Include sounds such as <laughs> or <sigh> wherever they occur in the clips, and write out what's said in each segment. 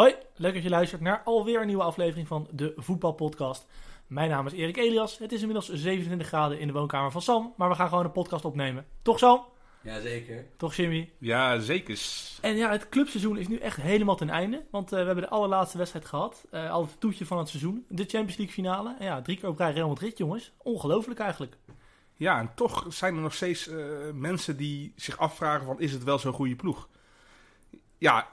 Hoi, leuk dat je luistert naar alweer een nieuwe aflevering van de Voetbalpodcast. Mijn naam is Erik Elias. Het is inmiddels 27 graden in de woonkamer van Sam, maar we gaan gewoon een podcast opnemen. Toch Sam? Jazeker. Toch Jimmy? Ja, zeker. En ja, het clubseizoen is nu echt helemaal ten einde, want eh, we hebben de allerlaatste wedstrijd gehad. eh al het toetje van het seizoen, de Champions League finale. En ja, drie keer op rij Real Madrid, jongens. Ongelooflijk eigenlijk. Ja, en toch zijn er nog steeds eh, mensen die zich afvragen van is het wel zo'n goede ploeg? Ja,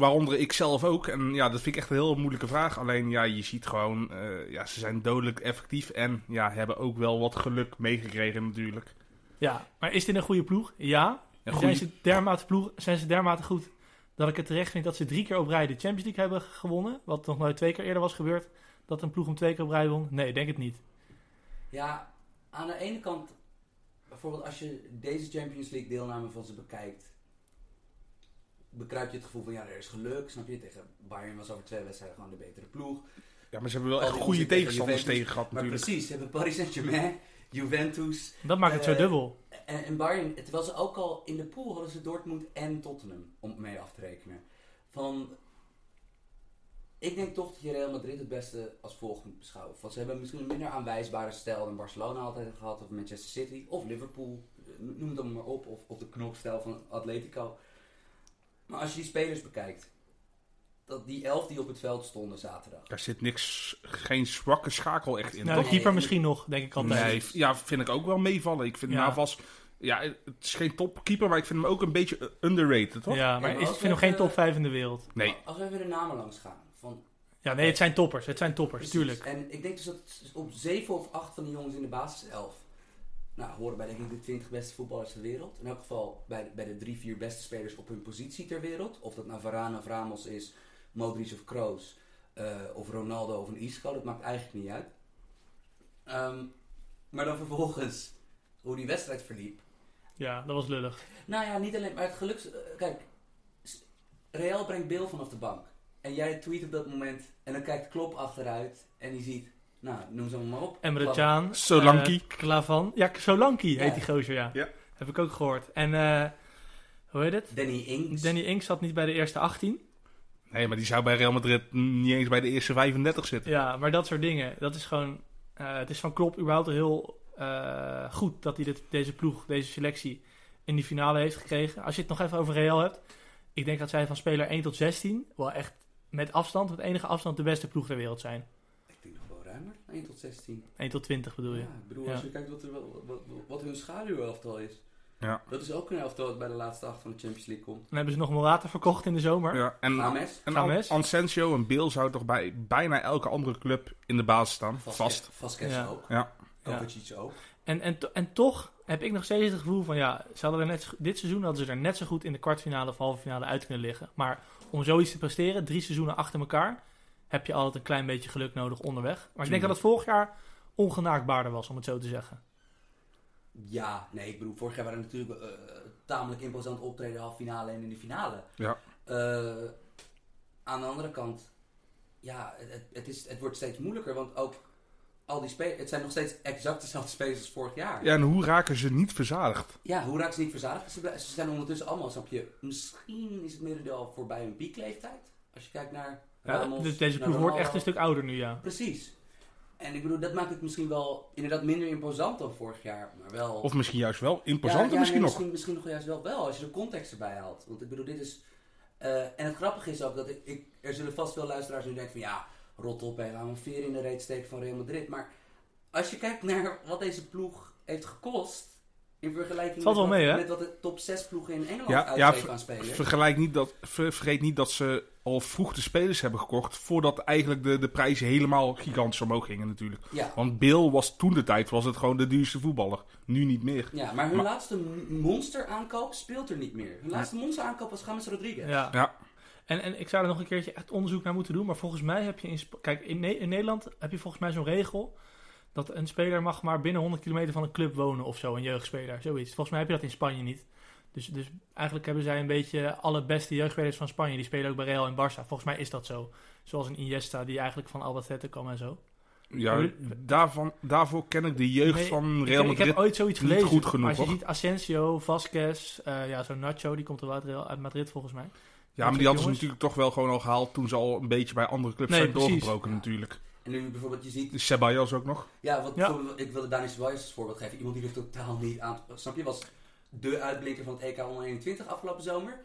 waaronder ik zelf ook. En ja, dat vind ik echt een heel moeilijke vraag. Alleen ja, je ziet gewoon, eh, ja, ze zijn dodelijk effectief en ja, hebben ook wel wat geluk meegekregen natuurlijk. Ja, maar is dit een goede ploeg? Ja. Een Zijn, ze dermate ploeg, zijn ze dermate goed dat ik het terecht vind dat ze drie keer op rij de Champions League hebben gewonnen? Wat nog nooit twee keer eerder was gebeurd. Dat een ploeg om twee keer op rij won? Nee, ik denk het niet. Ja, aan de ene kant, bijvoorbeeld als je deze Champions League deelname van ze bekijkt, bekruip je het gevoel van ja, er is geluk, snap je? Tegen Bayern was over twee wedstrijden gewoon de betere ploeg. Ja, maar ze hebben wel echt goede tegenstanders tegen gehad Maar natuurlijk. precies, ze hebben Paris Saint-Germain, Juventus Dat maakt het zo Eh, dubbel. en, en Bayern, terwijl ze ook al in de pool hadden ze Dortmund en Tottenham om mee af te rekenen. Van, ik denk toch dat je Real Madrid het beste als volgt moet beschouwen. Want ze hebben misschien een minder aanwijsbare stijl dan Barcelona altijd gehad, of Manchester City, of Liverpool, eh, noem het maar op, of, of de knokstijl van Atletico. Maar als je die spelers bekijkt, dat die elf die op het veld stonden zaterdag. Daar zit niks, geen zwakke schakel echt in. Nou, de keeper misschien nog, denk ik altijd. Nee, ja, vind ik ook wel meevallen. Ik vind Ja. Navas, ja, het is geen topkeeper, maar ik vind hem ook een beetje underrated, toch? Ja, maar Ja, maar ik vind hem geen top 5 in de wereld. Nee. Als we even de namen langs gaan, van Ja, nee, het zijn toppers. Het zijn toppers, Precies. tuurlijk. En ik denk dus dat op 7 of 8 van die jongens in de basis 11 nou, horen bij denk ik de 20 beste voetballers ter wereld. In elk geval bij, de- bij de 3, 4 beste spelers op hun positie ter wereld. Of dat nou Varane of Ramos is, Modric of Kroos, eh, of Ronaldo of een Isco, dat maakt eigenlijk niet uit. Ehm, maar dan vervolgens hoe die wedstrijd verliep. Ja, dat was lullig. Nou ja, niet alleen, maar het geluks... eh, kijk, Real brengt Bill vanaf de bank. En jij tweet op dat moment en dan kijkt Klop achteruit en die ziet, nou, noem ze allemaal maar op. Emre Can. Solanke. eh, Klavan. Ja, Solanke Ja. heet die gozer, ja. Ja. Heb ik ook gehoord. En, eh, hoe heet het? Danny Ings. Danny Ings zat niet bij de eerste 18. Nee, maar die zou bij Real Madrid niet eens bij de eerste 35 zitten. Ja, maar dat soort dingen. Dat is gewoon... eh, het is van Klopp überhaupt heel eh, goed dat hij dit, deze ploeg, deze selectie in die finale heeft gekregen. Als je het nog even over Real hebt. Ik denk dat zij van speler 1 tot 16 wel echt met afstand, met enige afstand, de beste ploeg ter wereld zijn. Ik denk nog wel ruimer, 1 tot 16. 1 tot 20 bedoel je. Ja, ik bedoel, Ja. als je kijkt wat, er, wel- wat, wat hun schaduwelftal is. Ja. Dat is ook een elftal dat bij de laatste acht van de Champions League komt. Dan hebben ze nog Morata verkocht in de zomer. Ja, en James, en. An- en Bill zou toch bij bijna elke andere club in de basis staan. Vast. Vasquez Ja. ook. Ja. Ja. Kovacic ook. En, en, to- en toch heb ik nog steeds het gevoel van ja, ze hadden er net, zo- dit seizoen hadden ze er net zo goed in de kwartfinale of halve finale uit kunnen liggen. Maar om zoiets te presteren, drie seizoenen achter elkaar, heb je altijd een klein beetje geluk nodig onderweg. Maar ik denk dat het vorig jaar ongenaakbaarder was, om het zo te zeggen. Ja, nee, ik bedoel, vorig jaar waren er natuurlijk eh, tamelijk imposant optreden, half finale en in de finale. Ja. Eh, aan de andere kant, ja, het, het, is, het wordt steeds moeilijker, want ook al die spelers, het zijn nog steeds exact dezelfde spelers als vorig jaar. ja, en hoe raken ze niet verzadigd? Ja, hoe raakt ze niet verzadigd? Ze, zijn ondertussen allemaal, snap je, misschien is het merendeel al voorbij hun piekleeftijd. Als je kijkt naar Ja, Ramos, dus deze ploeg wordt echt een stuk ouder nu, ja. Precies. En ik bedoel, dat maakt het misschien wel inderdaad minder imposant dan vorig jaar, maar wel... Of misschien juist wel imposanter Ja, ja, misschien nee, nog. Misschien, misschien nog juist wel, wel, als je de context erbij haalt. Want ik bedoel, dit is... eh, en het grappige is ook dat ik, ik... Er zullen vast veel luisteraars nu denken van... Ja, rot op, hè, gaan we een veer in de reet steken van Real Madrid. Maar als je kijkt naar wat deze ploeg heeft gekost... In vergelijking met, wat, met de top 6 ploegen in Engeland Ja, ja, uitgeven ver- aan spelers. Vergelijk niet dat, ver- vergeet niet dat ze al vroeg de spelers hebben gekocht. Voordat eigenlijk de, de prijzen helemaal gigantisch omhoog gingen natuurlijk. ja. Want Bill was toen de tijd was het gewoon de duurste voetballer. Nu niet meer. ja, maar hun Maar- laatste monster aankoop speelt er niet meer. Hun laatste monster aankoop was James Rodriguez. ja. Ja. En, en ik zou er nog een keertje echt onderzoek naar moeten doen. Maar volgens mij heb je in... Kijk, in, Ne- in Nederland heb je volgens mij zo'n regel... dat een speler mag maar binnen 100 kilometer van een club wonen of zo. Een jeugdspeler, zoiets. Volgens mij heb je dat in Spanje niet. Dus, dus eigenlijk hebben zij een beetje alle beste jeugdspelers van Spanje. Die spelen ook bij Real en Barça. Volgens mij is dat zo. Zoals een Iniesta die eigenlijk van Albacete kwam en zo. Ja, daarvan, daarvoor ken ik de jeugd Nee, van Real ik heb Madrid. ooit zoiets niet gelezen. goed genoeg, maar als je hoor. ziet Asensio, Vasquez, eh, ja, zo'n Nacho, die komt er wel uit, Madrid volgens mij. Ja, maar die hadden ze jongens. natuurlijk toch wel gewoon al gehaald toen ze al een beetje bij andere clubs Nee, zijn precies. doorgebroken natuurlijk. En nu bijvoorbeeld, je ziet... Dus Ceballos ook nog. Ja, bijvoorbeeld- ik wilde Dani Ceballos als voorbeeld geven. Iemand die er totaal niet aan... Snap je? Was de uitblinker van het EK 121 afgelopen zomer.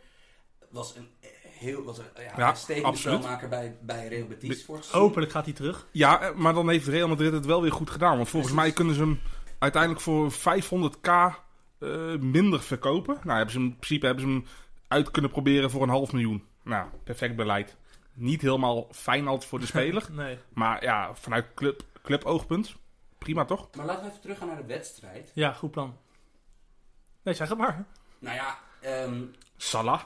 Was een heel... Was een, ja, Ja, spelmaker bij, bij Real Betis. Hopelijk gaat hij terug. Ja, eh, maar dan heeft Real Madrid het wel weer goed gedaan. Want volgens Precies. mij kunnen ze hem uiteindelijk voor 500k eh, minder verkopen. Nou, hebben ze hem, in principe hebben ze hem uit kunnen proberen voor een half miljoen. Nou, perfect beleid. Niet helemaal fijn altijd voor de speler. <laughs> nee. maar ja, vanuit club, cluboogpunt, prima toch? Maar laten we even teruggaan naar de wedstrijd. Ja, goed plan. Nee, zeg het maar. Nou ja, ehm, Salah.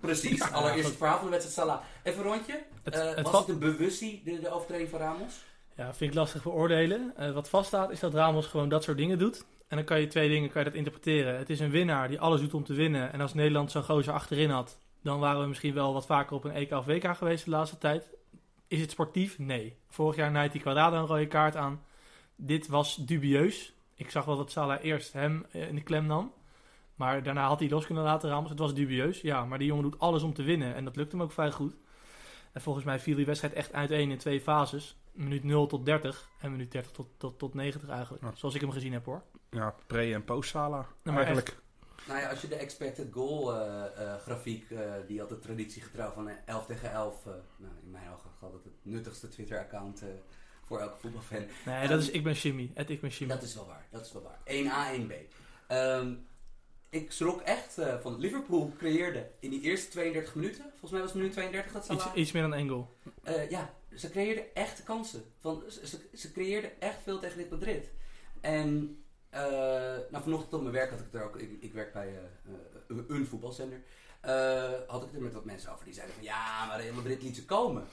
precies. Allereerst het verhaal van de wedstrijd Salah. Even een rondje. Het, Eh, het was het een bewustie, de, de overtreding van Ramos? Ja, vind ik lastig beoordelen. Eh, wat vaststaat is dat Ramos gewoon dat soort dingen doet. En dan kan je twee dingen kan je dat interpreteren. Het is een winnaar die alles doet om te winnen. En als Nederland zo'n gozer achterin had, dan waren we misschien wel wat vaker op een EK of WK geweest de laatste tijd. Is het sportief? Nee. Vorig jaar naait die Quadrado een rode kaart aan. Dit was dubieus. Ik zag wel dat Salah eerst hem eh, in de klem nam. Maar daarna had hij los kunnen laten Ramos. Het was dubieus, ja. Maar die jongen doet alles om te winnen. En dat lukt hem ook vrij goed. En volgens mij viel die wedstrijd echt uiteen in twee fases. Minuut 0 tot 30 en minuut 30 tot, tot, tot 90 eigenlijk. Ja. Zoals ik hem gezien heb hoor. Ja, pre- en post-Salah maar eigenlijk. Nou ja, als je de expected goal eh, eh, grafiek, eh, die had de traditiegetrouw van eh, 11 tegen 11, eh, nou, in mijn ogen gaat het het nuttigste Twitter-account eh, voor elke voetbalfan. Nee, dat is ik ben Jimmy. Het ik ben Jimmy. Dat is wel waar, dat is wel waar. 1A, 1B. Ehm, ik schrok echt eh, van Liverpool creëerde in die eerste 32 minuten, volgens mij was het minuut 32 dat Iets, Salah... iets meer dan goal. Eh, ja, ze creëerden echt kansen. Van, ze, ze, creëerden echt veel tegen dit Madrid. En eh, nou, vanochtend op mijn werk had ik het er ook. Ik, ik werk bij een voetbalzender. had ik het er met wat mensen over die zeiden van ja, maar Real Madrid liet ze komen.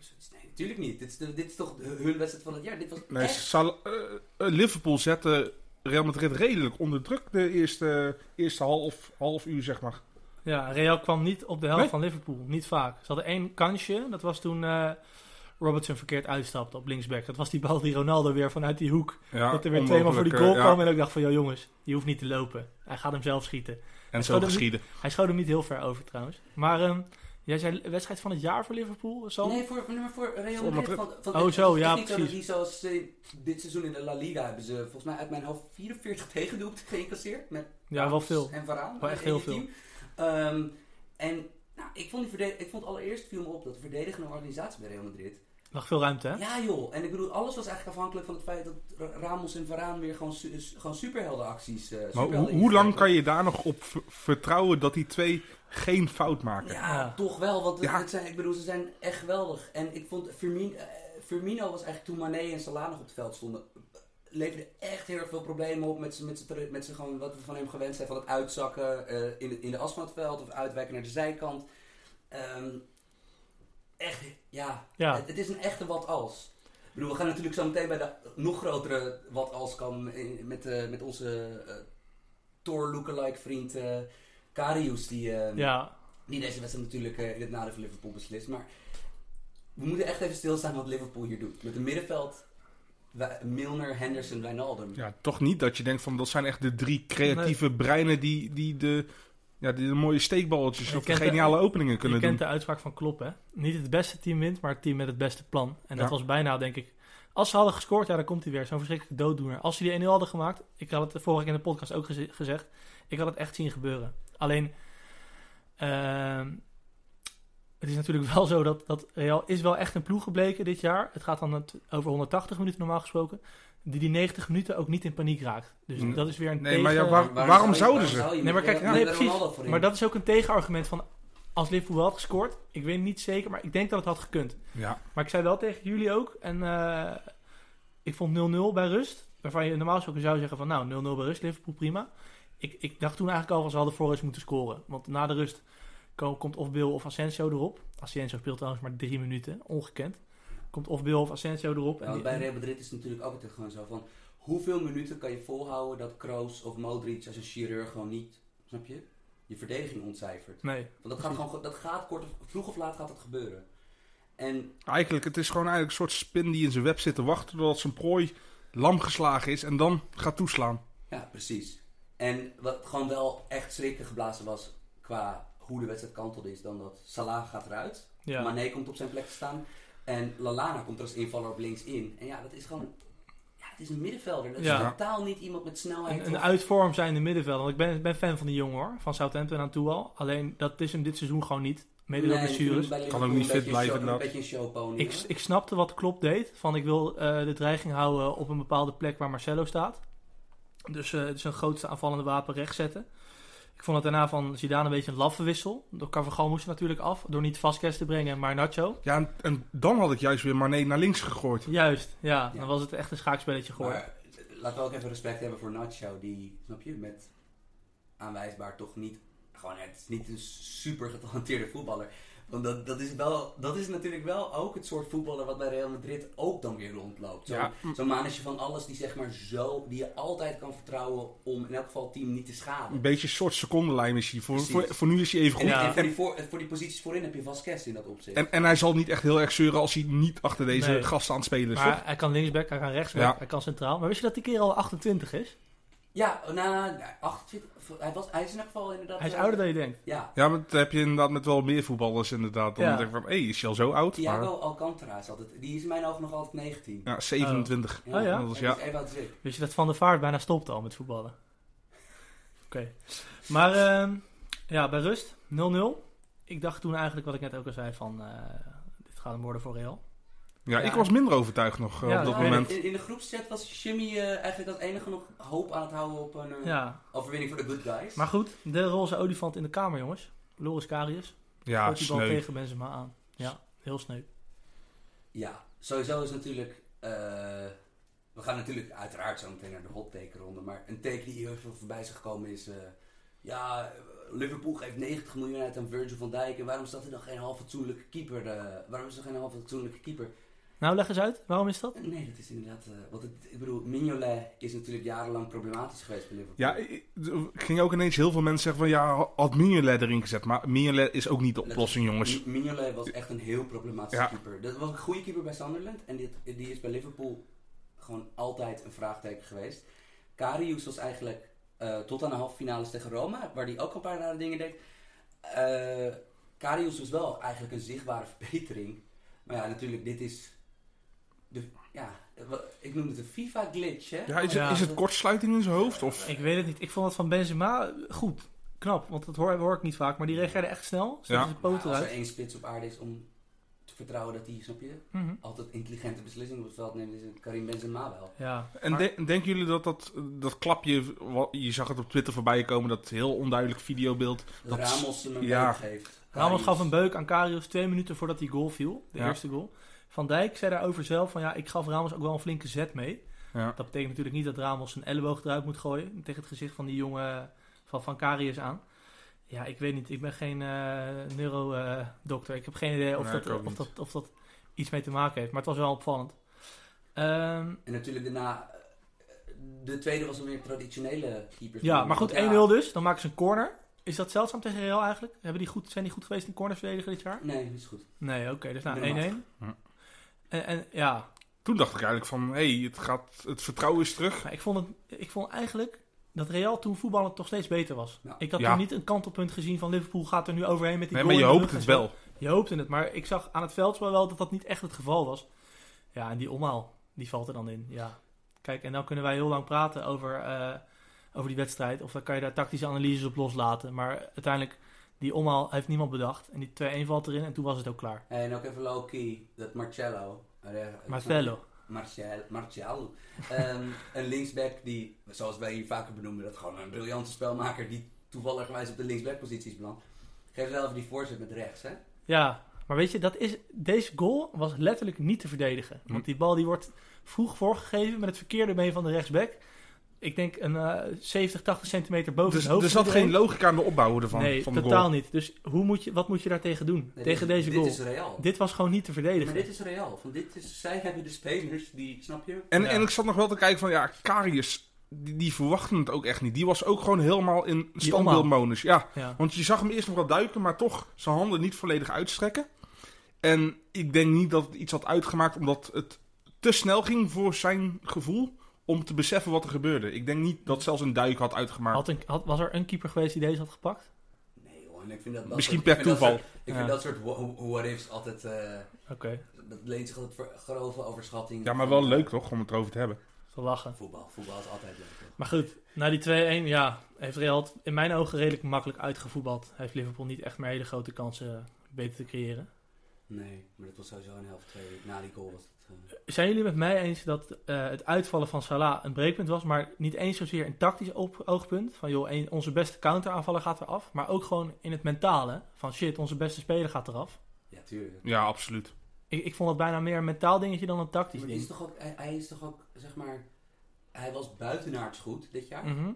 Zoiets, nee, natuurlijk niet. Dit is, de- dit is toch hun wedstrijd van het jaar. Dit was Nee, echt. Salah- eh, eh, Liverpool zette Real Madrid redelijk onder druk de eerste, eerste half, half uur, zeg maar. Ja, Real kwam niet op de helft Nee? van Liverpool. Niet vaak. Ze hadden één kansje. Dat was toen eh, Robertson verkeerd uitstapte op linksback. Dat was die bal die Ronaldo weer vanuit die hoek. Ja, dat er weer tweemaal voor die goal kwam. ja. En ik dacht van, joh jongens, je hoeft niet te lopen. Hij gaat hem zelf schieten. En zo geschieden. Hij schoot hem niet heel ver over trouwens. Maar ehm, jij zei wedstrijd van het jaar voor Liverpool, Sam? Nee, voor, nee, maar voor Real Voor Madrid. Madrid. Van, van, Oh, zo, ja, zo precies. die zoals ze dit seizoen in de La Liga hebben ze volgens mij uit mijn hoofd 44 <laughs> tegendoelpunten geïncasseerd. Met Ja, wel veel. En Varaan. Wel echt heel team. Ehm, en nou, ik vond, die ik vond allereerst viel me op dat de verdedigende organisatie bij Real Madrid. Lag veel ruimte, hè? Ja joh, en ik bedoel, alles was eigenlijk afhankelijk van het feit dat Ra- Ramos en Varaan weer gewoon, su- gewoon superheldenacties. eh Maar hoe, hoe lang kan je daar nog op vertrouwen dat die twee geen fout maken? Ja, toch wel, want Ja. het zijn, ik bedoel, ze zijn echt geweldig. En ik vond Firmino, eh, Firmino was eigenlijk toen Mané en Salah nog op het veld stonden, leverde echt heel erg veel problemen op met z'n met met gewoon wat we van hem gewend zijn van het uitzakken eh, in, de, in de as van het veld of uitwijken naar de zijkant. Ehm, echt, ja, Ja. Het, het is een echte wat als. Ik bedoel, we gaan natuurlijk zo meteen bij de nog grotere wat als kan in- met, eh, met onze eh Thor lookalike vriend eh Karius die, eh, Ja, die deze wedstrijd natuurlijk eh, in het nadeel van Liverpool beslist. Maar we moeten echt even stilstaan wat Liverpool hier doet. Met een middenveld, Milner, Henderson, Wijnaldum. Ja, toch niet dat je denkt van dat zijn echt de drie creatieve breinen die, die, de, ja, die de mooie steekballetjes Je of de kent de- geniale openingen je kunnen kent doen. de uitspraak van Klopp, hè? Niet het beste team wint, maar het team met het beste plan. En dat Ja. was bijna, denk ik... Als ze hadden gescoord, ja, dan komt hij weer. Zo'n verschrikkelijke dooddoener. Als ze die 1-0 hadden gemaakt, ik had het vorige keer in de podcast ook geze- gezegd, ik had het echt zien gebeuren. Alleen, ehm, het is natuurlijk wel zo dat, dat Real is wel echt een ploeg gebleken dit jaar. Het gaat dan over 180 minuten normaal gesproken. Die die 90 minuten ook niet in paniek raakt. Dus Mm. dat is weer een Nee, maar ja, tegen- waar- waarom zouden ze? zou Nee, maar kijk, nee, precies. Maar dat is ook een tegenargument van als Liverpool wel had gescoord. Ik weet niet zeker, maar ik denk dat het had gekund. Ja, Maar ik zei wel tegen jullie ook. En eh, ik vond 0-0 bij rust. Waarvan je normaal gesproken zou zeggen van nou 0-0 bij rust, Liverpool prima. Ik, ik dacht toen eigenlijk al van ze hadden voor rust moeten scoren. Want na de rust ko- komt of Bill of Asensio erop. Asensio speelt trouwens maar drie minuten, ongekend. Komt of Bill of Asensio erop. Ja, En bij Real Madrid is het natuurlijk ook altijd gewoon zo van... Hoeveel minuten kan je volhouden dat Kroos of Modric als een chirurg gewoon niet... Snap je? Je verdediging ontcijfert. nee, Want dat gaat gewoon... Dat gaat kort, of- vroeg of laat gaat dat gebeuren. En eigenlijk, het is gewoon eigenlijk een soort spin die in zijn web zit te wachten totdat zijn prooi lam geslagen is en dan gaat toeslaan. Ja, precies. En wat gewoon wel echt schrikken geblazen was qua hoe de wedstrijd kantelde is dan dat Salah gaat eruit. Ja. Mané komt op zijn plek te staan. En Lalana komt er als invaller op links in. En ja, dat is gewoon... Ja, het is een middenvelder. Dat is Ja. totaal niet iemand met snelheid. Een, een of- uitvorm zijnde middenveld. Want ik ben, ben fan van die jongen hoor. Van Southampton aan toe al. Alleen dat is hem dit seizoen gewoon niet. Mede door Nee, blessures. Kan ook niet fit blijven, show- Een inderdaad. beetje een showpony. Ik, ik snapte wat Klopp deed. Van ik wil eh, de dreiging houden op een bepaalde plek waar Marcelo staat. Dus eh zijn grootste aanvallende wapen recht zetten. Ik vond het daarna van Zidane een beetje een laffe wissel. Door Carvajal moest er natuurlijk af. Door niet Vasquez te brengen, maar Nacho. Ja, en, en dan had ik juist weer Mané naar links gegooid. Juist, ja. Ja. Dan was het echt een schaakspelletje geworden. Maar laten we ook even respect hebben voor Nacho, die, snap je, met aanwijsbaar toch niet, gewoon het is niet een super getalenteerde voetballer. Want dat, dat, is wel, dat is natuurlijk wel ook het soort voetballer wat bij Real Madrid ook dan weer rondloopt. Zo'n Ja. manetje van alles die zeg maar zo, die je altijd kan vertrouwen om in elk geval het team niet te schaden. Een beetje een soort secondenlijn is hij. Voor, voor, voor nu is hij even goed. En, Ja. en voor, die voor, voor die posities voorin heb je Vasquez in dat opzicht. En, en hij zal niet echt heel erg zeuren als hij niet achter deze Nee. gasten aan het spelen is. Maar toch? hij kan linksback, hij kan rechtsback, Ja. hij kan centraal. Maar wist je dat die kerel al 28 is? Ja, nou, 28, hij, was, hij is in elk geval inderdaad... Hij is eh, ouder dan je denkt. Ja, Ja, maar dat heb je inderdaad met wel meer voetballers inderdaad. Dan Ja. denk ik van, hé, is hij al zo oud? Thiago Maar, Alcantara is altijd, die is in mijn ogen nog altijd 19. ja, 27. Oh ja? Dat ja. die is even. Wist je dat Van der Vaart bijna stopt al met voetballen? Oké. Maar ehm, ja, bij rust 0-0. Ik dacht toen eigenlijk wat ik net ook al zei van... eh, dit gaat hem worden voor Real. Ja, Ja. ik was minder overtuigd nog eh, Ja, op dat moment. In, in de groepschat was Jimmy eh, eigenlijk als enige nog hoop aan het houden op een eh, Ja, overwinning voor de good guys. maar goed. De roze olifant in de kamer, jongens. Loris Karius. Ja, Gooit die bal tegen Benzema aan. Ja, heel sneu. Ja, sowieso is natuurlijk... eh, we gaan natuurlijk uiteraard zo meteen naar de hot take ronde. Maar een take die heel veel voorbij is gekomen is... eh, ja, Liverpool geeft 90 miljoen uit aan Virgil van Dijk. En waarom staat er dan geen half fatsoenlijke keeper? eh, waarom is er geen half fatsoenlijke keeper? Nou, leg eens uit. Waarom is dat? Nee, dat is inderdaad... eh, want het, ik bedoel, Mignolet is natuurlijk jarenlang problematisch geweest bij Liverpool. Ja, ik- er gingen ook ineens heel veel mensen zeggen van ja, had Mignolet erin gezet. Maar Mignolet is ook niet de oplossing, jongens. Mi- Mignolet was echt een heel problematische Ja. keeper. Dat was een goede keeper bij Sunderland. En dit, die is bij Liverpool gewoon altijd een vraagteken geweest. Karius was eigenlijk eh, tot aan de halve finales tegen Roma, waar hij ook een paar rare dingen deed. Eh Karius was wel eigenlijk een zichtbare <laughs> verbetering. Maar ja, natuurlijk, dit is... De, ja, ik noem het een FIFA-glitch, hè? Ja, is, Ja. het, is het kortsluiting in zijn hoofd? Of? Ik weet het niet. Ik vond het van Benzema goed. Knap, want dat hoor, hoor ik niet vaak. Maar die reageerde echt snel. Ja. zijn als er één spits op aarde is om te vertrouwen dat hij, snap je, Mhm. altijd intelligente beslissingen op het veld neemt, is het Karim Benzema wel. Ja. En maar- de- denken jullie dat dat, dat klapje, wat- je zag het op Twitter voorbij komen, dat heel onduidelijk videobeeld. Dat Dat- Ramos hem een ja. beuk geeft. Ramos gaf een beuk aan Karius twee minuten voordat die goal viel. De Ja. eerste goal. Van Dijk zei daarover zelf van ja, ik gaf Ramos ook wel een flinke zet mee. Ja. Dat betekent natuurlijk niet dat Ramos zijn elleboog eruit moet gooien. Tegen het gezicht van die jongen van, van Karius aan. Ja, ik weet niet. Ik ben geen eh neurodokter. ik heb geen idee of, Nee, dat, of, niet. dat, of dat iets mee te maken heeft. Maar het was wel opvallend. Ehm, En natuurlijk daarna, eh, de tweede was een meer traditionele keeper. ja, maar goed, 1-0 Ja. dus. Dan maken ze een corner. Is dat zeldzaam tegen Real eigenlijk? Hebben die goed, zijn die goed geweest in corners verdedigen dit jaar? Nee, dat is goed. Nee, oké. dus nou, 1-1. En, en ja, Toen dacht ik eigenlijk van, hé, hey, het, gaat, het vertrouwen is terug. Maar ik vond, het, ik vond eigenlijk dat Real toen voetballen toch steeds beter was. Ja. Ik had Ja. toen niet een kantelpunt gezien van Liverpool gaat er nu overheen met die Nee, goal maar je hoopt het wel. Je hoopte het, maar ik zag aan het veldspel wel dat dat niet echt het geval was. Ja, en die omhaal, die valt er dan in. Ja. Kijk, en dan kunnen wij heel lang praten over, eh, over die wedstrijd. Of dan kan je daar tactische analyses op loslaten. Maar uiteindelijk, die omhaal heeft niemand bedacht. En die 2-1 valt erin en toen was het ook klaar. En ook even low-key, dat Marcello. eh, Marcelo. Marcel, Marcial. Ehm, <laughs> een linksback die, zoals wij hier vaker benoemen, dat gewoon een briljante spelmaker die toevallig op de linksback-positie is beland. Geef wel even die voorzet met rechts, hè? Ja, maar weet je, dat is, deze goal was letterlijk niet te verdedigen. Hm. Want die bal die wordt vroeg voorgegeven met het verkeerde been van de rechtsback. Ik denk een eh 70, 80 centimeter boven Dus het hoofd. er zat geen logica aan de opbouw ervan. Nee, van de totaal goal. niet. Dus hoe moet je, wat moet je daar tegen doen? Nee, tegen dit, deze dit goal. is real. Dit was gewoon niet te verdedigen. Maar dit is real. Van dit is, zij hebben de spelers die, snap je? En, Ja. en ik zat nog wel te kijken van, ja, Karius, die, die verwachten het ook echt niet. Die was ook gewoon helemaal in standbeeldmodus. Ja, Ja. want je zag hem eerst nog wel duiken, maar toch zijn handen niet volledig uitstrekken. En ik denk niet dat het iets had uitgemaakt, omdat het te snel ging voor zijn gevoel om te beseffen wat er gebeurde. Ik denk niet dat zelfs een duik had uitgemaakt. Had een, had, was er een keeper geweest die deze had gepakt? Nee hoor, En ik vind dat, dat Misschien soort- per ik vind dat toeval. soort- ik Ja. vind dat soort wha- what-ifs altijd... eh, Oké, dat leent zich altijd voor grove overschatting. Ja, maar wel leuk toch, om het erover te hebben. zal lachen. Voetbal. Voetbal is altijd leuk. toch? Maar goed, na die 2-1, ja, heeft Real in mijn ogen redelijk makkelijk uitgevoetbald. Heeft Liverpool niet echt meer hele grote kansen weten te creëren. Nee, maar dat was sowieso een helft twee. Na die goal was het... eh, Zijn jullie met mij eens dat eh, het uitvallen van Salah een breekpunt was, maar niet eens zozeer een tactisch op- oogpunt? Van joh, een- onze beste counteraanvaller gaat eraf, maar ook gewoon in het mentale. Van shit, onze beste speler gaat eraf. ja, tuurlijk. Ja, absoluut. Ik, ik vond het bijna meer een mentaal dingetje dan een tactisch Maar het is ding. toch ook, hij, hij is toch ook, zeg maar... Hij was buitenaards goed dit jaar. Mhm.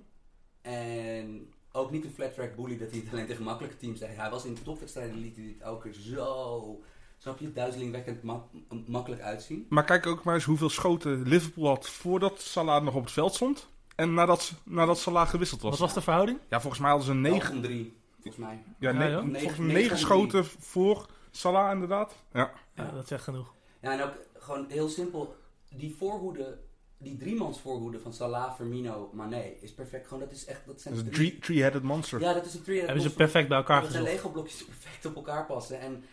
En ook niet een flat track bully dat hij het alleen tegen makkelijke teams deed. Hij was in de topwedstrijden liet hij dit ook weer zo... Snap je? Duizelingwekkend mak- makkelijk uitzien. Maar kijk ook maar eens hoeveel schoten Liverpool had voordat Salah nog op het veld stond. En nadat, nadat Salah gewisseld was. Wat was de verhouding? Ja, volgens mij hadden ze negen, 9 3 volgens mij. ja, Ja, ne- joh. volgens Negen- mij negen negen om schoten voor Salah inderdaad. Ja. Ja, dat zegt genoeg. Ja, en ook gewoon heel simpel. Die voorhoede, die driemans voorhoede van Salah, Firmino, Mane is perfect. Gewoon, dat is echt, dat zijn Dat is een drie- three-headed monster. Ja, dat is een three Hebben ze perfect bij elkaar Dat zijn gezocht. Lego blokjes perfect op elkaar passen. En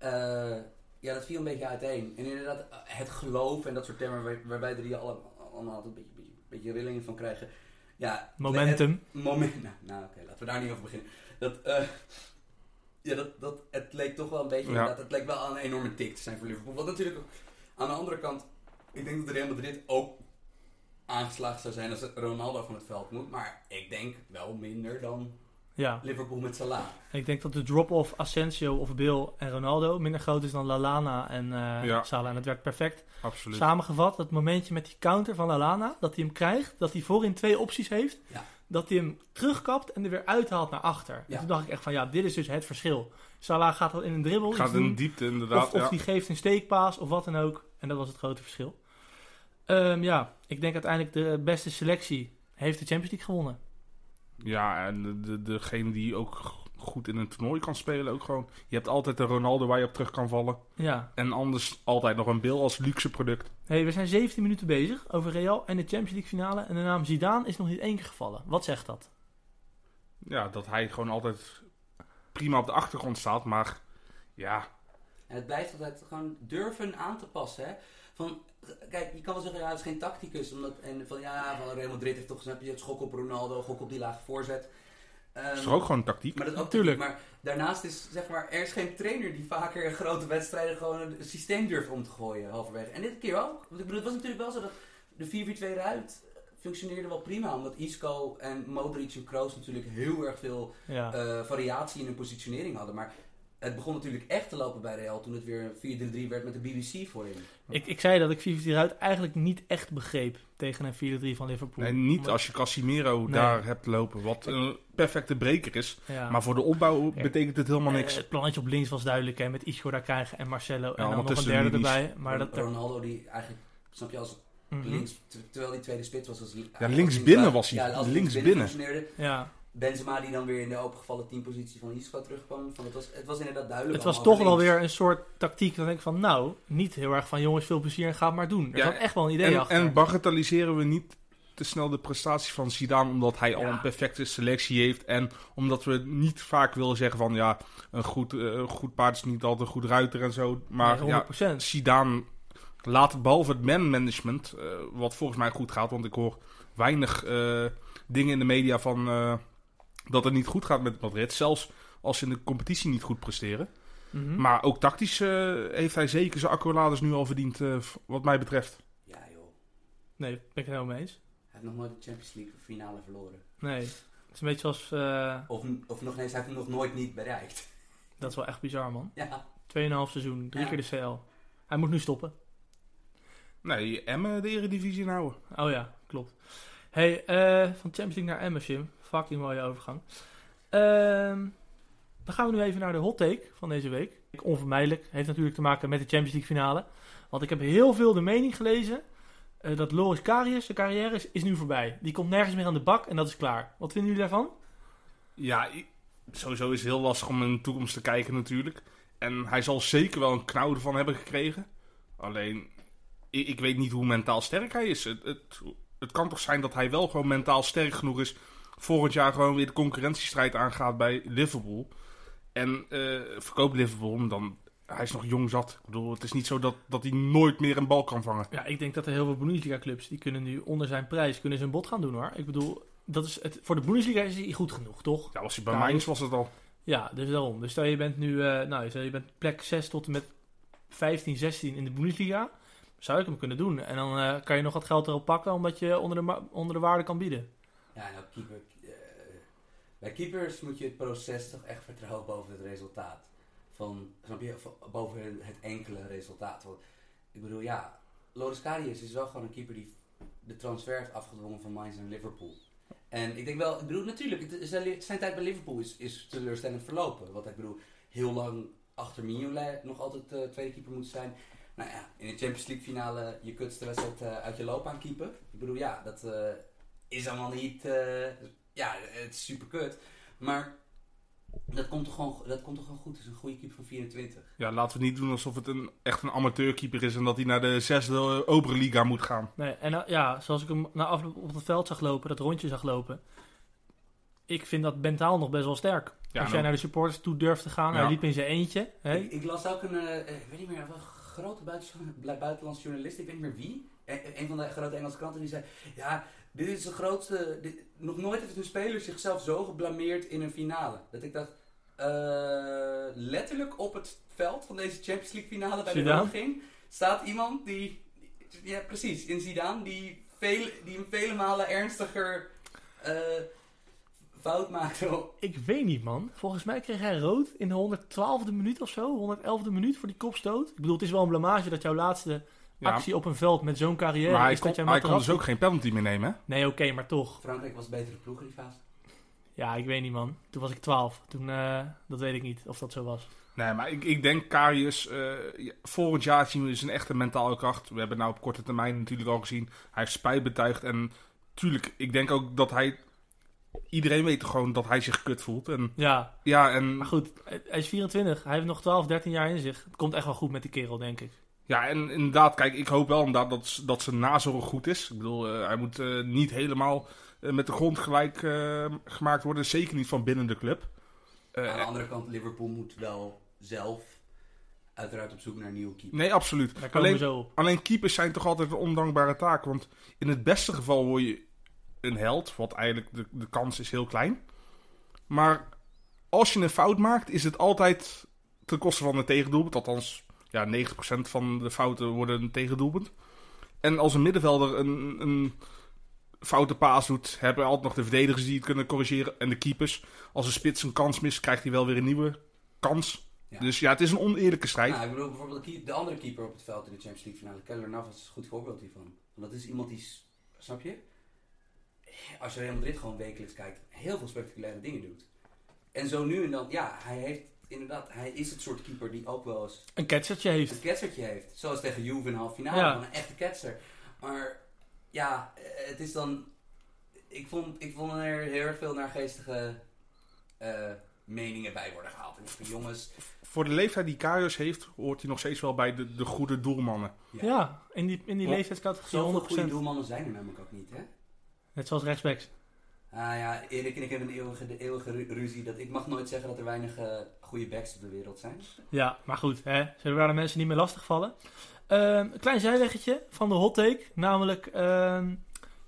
eh, ja, dat viel een beetje uiteen. En inderdaad, eh, het geloof en dat soort termen waar, waar wij er allemaal altijd een beetje, beetje, beetje rillingen van krijgen. Ja, Momentum. het moment. <laughs> Nou, nou oké, laten we daar niet over beginnen. Dat, eh, ja, dat, dat, het leek toch wel een beetje, Ja. inderdaad, het leek wel een enorme tik te zijn voor Liverpool. Wat natuurlijk ook, aan de andere kant, ik denk dat Real Madrid ook aangeslagen zou zijn als Ronaldo van het veld moet. Maar ik denk wel minder dan Ja, Liverpool met Salah. ik denk dat de drop-off Asensio of Bill en Ronaldo minder groot is dan Lalana en eh Ja. Salah. En dat werd perfect Absoluut. samengevat. Dat momentje met die counter van Lalana, dat hij hem krijgt, dat hij voorin twee opties heeft. Ja. Dat hij hem terugkapt en er weer uithaalt naar achter. En Ja. toen dacht ik echt van ja, dit is dus het verschil. Salah gaat al in een dribbel Gaat in diepte inderdaad. of, of ja. die geeft een steekpaas of wat dan ook. En dat was het grote verschil. Ehm, ja, ik denk uiteindelijk de beste selectie heeft de Champions League gewonnen. Ja, en de, de, degene die ook goed in een toernooi kan spelen ook gewoon. Je hebt altijd een Ronaldo waar je op terug kan vallen. Ja, En anders altijd nog een Bill als luxe product. hey, we zijn 17 minuten bezig over Real en de Champions League finale. En de naam Zidane is nog niet één keer gevallen. Wat zegt dat? Ja, dat hij gewoon altijd prima op de achtergrond staat. Maar ja, En het blijft altijd gewoon durven aan te passen. Hè? Van, kijk, je kan wel zeggen, ja, het is geen tacticus. Omdat, en van ja, van Real Madrid heeft toch snap je, het schok op Ronaldo, gok op die lage voorzet. Ehm, is toch ook gewoon tactiek? Maar dat is ook tactiek. Maar daarnaast is, zeg maar, er is geen trainer die vaker grote wedstrijden gewoon een systeem durft om te gooien, halverwege. En dit keer ook. Want ik bedoel, het was natuurlijk wel zo dat de 4-4-2 eruit functioneerde wel prima. Omdat Isco en Modric en Kroos natuurlijk heel erg veel Ja. eh, variatie in hun positionering hadden. Maar het begon natuurlijk echt te lopen bij Real toen het weer 4-3-3 werd met de BBC voorin. Ik, ik zei dat ik 4 eruit eigenlijk niet echt begreep tegen een 4-3 van Liverpool. Nee, niet Omdat- als je Casimiro Nee. daar hebt lopen. Wat een perfecte breker is. Ja. Maar voor de opbouw Ja. betekent het helemaal Eh, niks. het plannetje op links was duidelijk, hè, met Isco daar krijgen en Marcelo. en dan nog een derde linies. erbij. Maar dat, Ronaldo die eigenlijk, snap je, als Mhm. links, ter- terwijl die tweede spits was als Ja, links binnen was hij. Ja, als Links links binnen. functioneerde. Ja, Benzema die dan weer in de opengevallen teampositie van Isco terugkwam. Van het, was, het was inderdaad duidelijk. het was toch wel weer een soort tactiek. Dan denk ik van, nou, niet heel erg van jongens, veel plezier en ga het maar doen. Er Ja, zat echt wel een idee En, achter. en bagatelliseren we niet te snel de prestatie van Zidane omdat hij al een perfecte selectie heeft. En omdat we niet vaak willen zeggen van ja, een goed, eh, een goed paard is niet altijd een goed ruiter en zo. Maar Nee, ja, 100%. Zidane laat behalve het man-management, eh, wat volgens mij goed gaat, want ik hoor weinig eh, dingen in de media van eh, dat het niet goed gaat met Madrid. Zelfs als ze in de competitie niet goed presteren. Mhm. Maar ook tactisch eh, heeft hij zeker zijn accolades nu al verdiend, eh, wat mij betreft. Ja joh, Nee, ben ik het helemaal mee eens. hij heeft nog nooit de Champions League finale verloren. Nee, het is een beetje zoals... eh, Of, of nog eens, hij heeft hem nog nooit niet bereikt. dat is wel echt bizar, man. Ja, 2,5 seizoen, drie Ja. keer de CL. Hij moet nu stoppen. Nee, Emmen de eredivisie houden. Oh ja, klopt. Hey, eh, van Champions League naar Emmen. Fucking mooie overgang. Ehm, dan gaan we nu even naar de hot take van deze week. Onvermijdelijk. Heeft natuurlijk te maken met de Champions League finale. Want ik heb heel veel de mening gelezen eh, dat Loris Karius, zijn carrière is, is nu voorbij. Die komt nergens meer aan de bak en dat is klaar. Wat vinden jullie daarvan? Ja, sowieso is het heel lastig om in de toekomst te kijken natuurlijk. En hij zal zeker wel een knauw ervan hebben gekregen. Alleen, ik, ik weet niet hoe mentaal sterk hij is. Het, het, het kan toch zijn dat hij wel gewoon mentaal sterk genoeg is... volgend jaar gewoon weer de concurrentiestrijd aangaat bij Liverpool. En eh verkoopt Liverpool hem, dan... Hij is nog jong zat. Ik bedoel, het is niet zo dat, dat hij nooit meer een bal kan vangen. Ja, ik denk dat er heel veel Bundesliga-clubs... die kunnen nu onder zijn prijs kunnen ze een bod gaan doen, hoor. Ik bedoel, dat is het, voor de Bundesliga is hij goed genoeg, toch? Ja, was hij bij Mainz was het al. Ja, dus daarom. Dus stel je bent nu... eh, nou, stel je bent plek 6 tot en met 15, 16 in de Bundesliga... zou ik hem kunnen doen. En dan eh, kan je nog wat geld erop pakken... omdat je onder de, onder de waarde kan bieden. Ja, nou, keeper. eh, bij keepers moet je het proces toch echt vertrouwen boven het resultaat. Van, snap je, boven het enkele resultaat. Want, ik bedoel, ja, Loris Karius is wel gewoon een keeper die de transfer heeft afgedwongen van Mainz en Liverpool. En ik denk wel, ik bedoel, natuurlijk, zijn, tijd bij Liverpool is, is teleurstellend verlopen. Want ik bedoel, heel lang achter Mignolet nog altijd eh, tweede keeper moet zijn. Nou ja, in de Champions League finale je kutste wedstrijd eh, uit je loopbaan keeper. Ik bedoel, ja, dat eh, is allemaal niet... eh, ja, het is super kut. Maar dat komt toch gewoon, dat komt toch gewoon goed. Het is een goede keeper van 24. Ja, laten we niet doen alsof het een, echt een amateurkeeper is... en dat hij naar de zesde Oberliga moet gaan. Nee, en ja, zoals ik hem na afloop op het veld zag lopen... dat rondje zag lopen... ik vind dat mentaal nog best wel sterk. Ja, Als jij nou, naar de supporters toe durft te gaan... Ja. hij liep in zijn eentje. Hè? Ik, ik las ook een, eh, ik weet niet meer, grote buiten, <laughs> buitenlandse journalist, ik weet niet meer wie. E- een van de grote Engelse kranten die zei, ja, dit is de grootste, dit- nog nooit heeft een speler zichzelf zo geblameerd in een finale. Dat ik dacht, eh, letterlijk op het veld van deze Champions League finale bij Zidane? de ging, staat iemand die, ja precies, in Zidane, die, veel, die een vele malen ernstiger eh, fout maakte. Ik weet niet, man. Volgens mij kreeg hij rood in de 112e minuut of zo. 111e minuut voor die kopstoot. Ik bedoel, het is wel een blamage dat jouw laatste ja, actie op een veld met zo'n carrière maar hij is kon, dat jij hij maar kon dus ook geen penalty meer nemen, hè? Nee, oké, maar toch. Frankrijk was betere ploeg in die fase. Ja, ik weet niet, man. Toen was ik 12. Toen, eh, dat weet ik niet of dat zo was. Nee, maar ik, ik denk Karius, eh, ja, volgend jaar zien we dus een echte mentale kracht. We hebben nou op korte termijn natuurlijk al gezien. Hij heeft spijt betuigd en tuurlijk, ik denk ook dat hij... Iedereen weet gewoon dat hij zich kut voelt. En Ja, ja, en, maar goed. Hij is 24. Hij heeft nog 12, 13 jaar in zich. Het komt echt wel goed met die kerel, denk ik. ja, en inderdaad, kijk, ik hoop wel inderdaad dat, dat zijn nazorg goed is. Ik bedoel, eh, hij moet eh, niet helemaal eh, met de grond gelijk eh, gemaakt worden. Zeker niet van binnen de club. Eh, Aan de andere kant, Liverpool moet wel zelf uiteraard op zoek naar een nieuwe keeper. nee, absoluut. Daar komen Alleen, we zo op. Alleen keepers zijn toch altijd een ondankbare taak. Want in het beste geval word je een held. Wat eigenlijk de, de kans is heel klein. Maar als je een fout maakt, is het altijd ten koste van een tegendoelpunt. Althans, ja, 90% van de fouten worden een tegendoelpunt. En als een middenvelder een, een foute paas doet, hebben altijd nog de verdedigers die het kunnen corrigeren. En de keepers. Als een spits een kans mist, krijgt hij wel weer een nieuwe kans. Ja. Dus ja, het is een oneerlijke strijd. Nou, ik bedoel bijvoorbeeld de, andere keeper op het veld in de Champions League finale, Keller Navas, is een goed voorbeeld hiervan. Want dat is iemand die, snap je? Als je Real Madrid gewoon wekelijks kijkt, heel veel spectaculaire dingen doet. En zo nu en dan, ja, hij heeft inderdaad, hij is het soort keeper die ook wel eens Een ketsertje heeft. een ketsertje heeft. Zoals tegen Juve in de halve finale, Ja. een echte ketser. Maar ja, het is dan, ik vond, ik vond er heel erg veel naargeestige eh meningen bij worden gehaald. En ik jongens, Voor de leeftijd die Karius heeft, hoort hij nog steeds wel bij de, de goede doelmannen. Ja. Ja, in die, in die leeftijdscategorie zoveel goede 100%. doelmannen zijn er namelijk ook niet, hè? Net zoals rechtsbacks. Ah ja, Erik en ik hebben een eeuwige, de eeuwige ru- ruzie. Dat ik mag nooit zeggen dat er weinig eh, goede backs op de wereld zijn. Ja, maar goed, hè, zullen we daar de mensen niet meer lastigvallen? Ehm een klein zijweggetje van de hot take. Namelijk, ehm,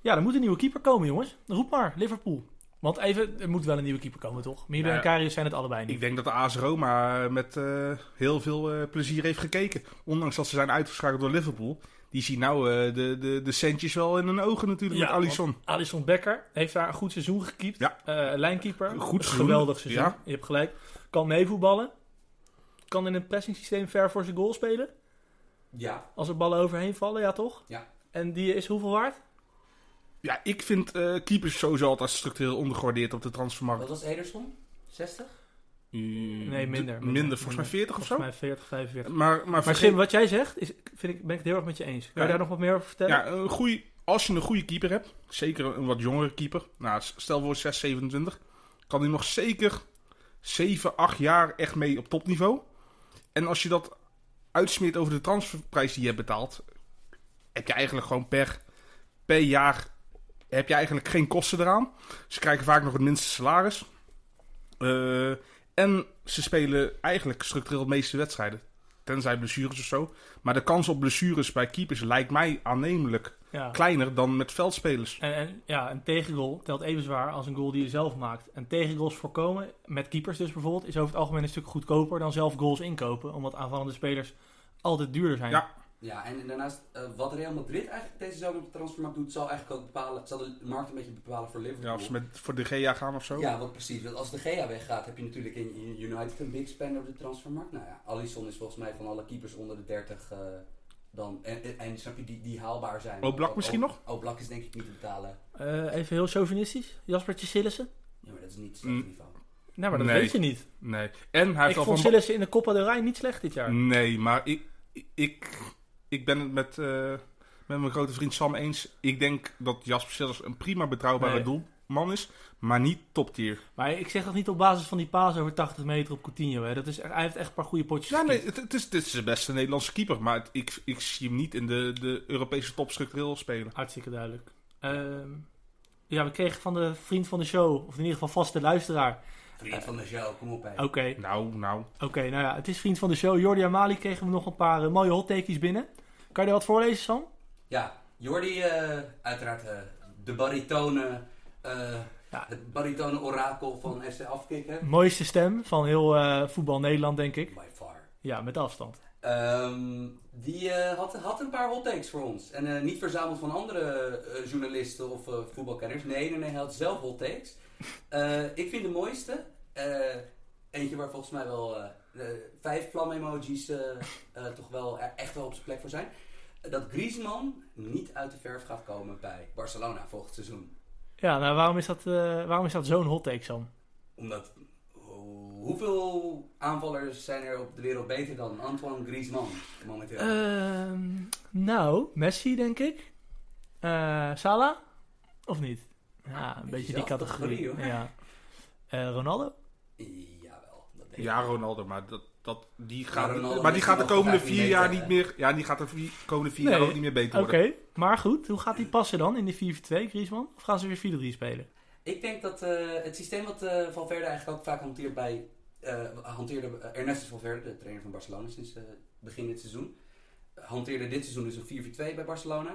ja, er moet een nieuwe keeper komen, jongens. Roep maar, Liverpool. Want even, er moet wel een nieuwe keeper komen, toch? Milo Nou en Karius zijn het allebei niet. Ik denk dat de AS Roma met eh, heel veel eh, plezier heeft gekeken. Ondanks dat ze zijn uitgeschakeld door Liverpool. Die zien nou eh, de, de, de centjes wel in hun ogen natuurlijk Ja, met Alisson. Alisson Becker heeft daar een goed seizoen gekiept. Ja. Eh, lijnkeeper. Een goed seizoen. Geweldig seizoen. Ja. Je hebt gelijk. Kan meevoetballen. Kan in een pressing systeem ver voor zijn goal spelen. Ja. Als er ballen overheen vallen, ja toch? Ja. En die is hoeveel waard? Ja, ik vind eh, keepers sowieso altijd structureel ondergewaardeerd op de transfermarkt. Wat was Ederson? 60? Nee, minder. Minder, volgens mij 40 of zo. Volgens mij 40, 45. Maar, maar, Maar vergeet- Sim, wat jij zegt, is, vind ik, ben ik het heel erg met je eens. Kan Ja. je daar nog wat meer over vertellen? ja, een goeie, als je een goede keeper hebt, zeker een wat jongere keeper. Nou, stel voor 6, 27. Kan hij nog zeker 7, 8 jaar echt mee op topniveau. En als je dat uitsmeert over de transferprijs die je hebt betaald, heb je eigenlijk gewoon per, per jaar heb je eigenlijk geen kosten eraan. Ze krijgen vaak nog het minste salaris. Eh, En ze spelen eigenlijk structureel de meeste wedstrijden. Tenzij blessures of zo. Maar de kans op blessures bij keepers lijkt mij aannemelijk Ja. kleiner dan met veldspelers. En, en ja, een tegengoal telt even zwaar als een goal die je zelf maakt. En tegengoals voorkomen, met keepers dus bijvoorbeeld, is over het algemeen een stuk goedkoper dan zelf goals inkopen. Omdat aanvallende spelers altijd duurder zijn. Ja. Ja, en daarnaast, eh, wat Real Madrid eigenlijk deze zomer op de transfermarkt doet, zal eigenlijk ook bepalen, zal de markt een beetje bepalen voor Liverpool. Ja, of ze met, voor de Gea gaan of zo. Ja, wat precies. Want als de Gea weggaat, heb je natuurlijk in in United een big spender op de transfermarkt. Nou ja, Alisson is volgens mij van alle keepers onder de 30 eh, dan. En, en, en snap je, die, die haalbaar zijn. Oblak misschien O- nog? Oblak is denk ik niet te betalen. Eh, even heel chauvinistisch. Jaspertje Sillissen? Ja, maar dat is niet Mm. hetzelfde niveau. Nou, maar dat Nee. weet je niet. Nee. En hij heeft Ik al vond van... Sillissen in de Copa del Rey niet slecht dit jaar. Nee, maar ik, ik, ik ben het met, eh, met mijn grote vriend Sam eens. Ik denk dat Jasper Sillis een prima betrouwbare Nee. doelman is. Maar niet top tier. Maar ik zeg dat niet op basis van die paas over 80 meter op Coutinho. Hè. Dat is, hij heeft echt een paar goede potjes Ja, nee, het, het is, het is de beste Nederlandse keeper. Maar het- ik, ik zie hem niet in de, de Europese top structureel spelen. Hartstikke duidelijk. Ehm, ja, we kregen van de vriend van de show, of in ieder geval vaste luisteraar. Vriend van de show, kom op hè. Oké, Nou, nou. oké, nou ja, het is vriend van de show. Jordi Amali kregen we nog een paar eh, mooie hottakes binnen. Kan je er wat voorlezen, Sam? Ja, Jordi, eh, uiteraard eh, de baritone, eh, Ja. het baritone orakel van FC Afkikken. Mooiste stem van heel voetbal Nederland, denk ik. By far. Ja, met afstand. Ehm, die had, had een paar hot takes voor ons. En niet verzameld van andere journalisten of voetbalkenners. Nee, nee, nee, hij had zelf hot takes. Ik vind de mooiste. eentje waar volgens mij wel vijf vlam-emojis eh, eh, toch wel e- echt wel op zijn plek voor zijn. Dat Griezmann niet uit de verf gaat komen bij Barcelona volgend seizoen. Ja, nou waarom is dat, eh, waarom is dat zo'n hot take, Sam? Omdat, ho- hoeveel aanvallers zijn er op de wereld beter dan Antoine Griezmann momenteel? Ehm, nou, Messi, denk ik. Eh Salah? Of niet? Ja, een beetje die categorie. categorie, ja. Eh, Ronaldo? Jawel, dat denk ik. Ja, Ronaldo, maar dat, dat, die gaat, Ronaldo maar die gaat de komende vier jaar niet meer. Ja, die gaat de vier- komende vier Nee. jaar ook niet meer beter Oké, worden. maar goed. Hoe gaat die passen dan in de 4-4-2, Griezmann? Of gaan ze weer 4-3 spelen? Ik denk dat eh, het systeem wat eh Valverde eigenlijk ook vaak hanteert bij... eh, hanteerde Ernesto Valverde, de trainer van Barcelona sinds eh, begin dit seizoen. Hanteerde dit seizoen dus een 4-4-2 bij Barcelona.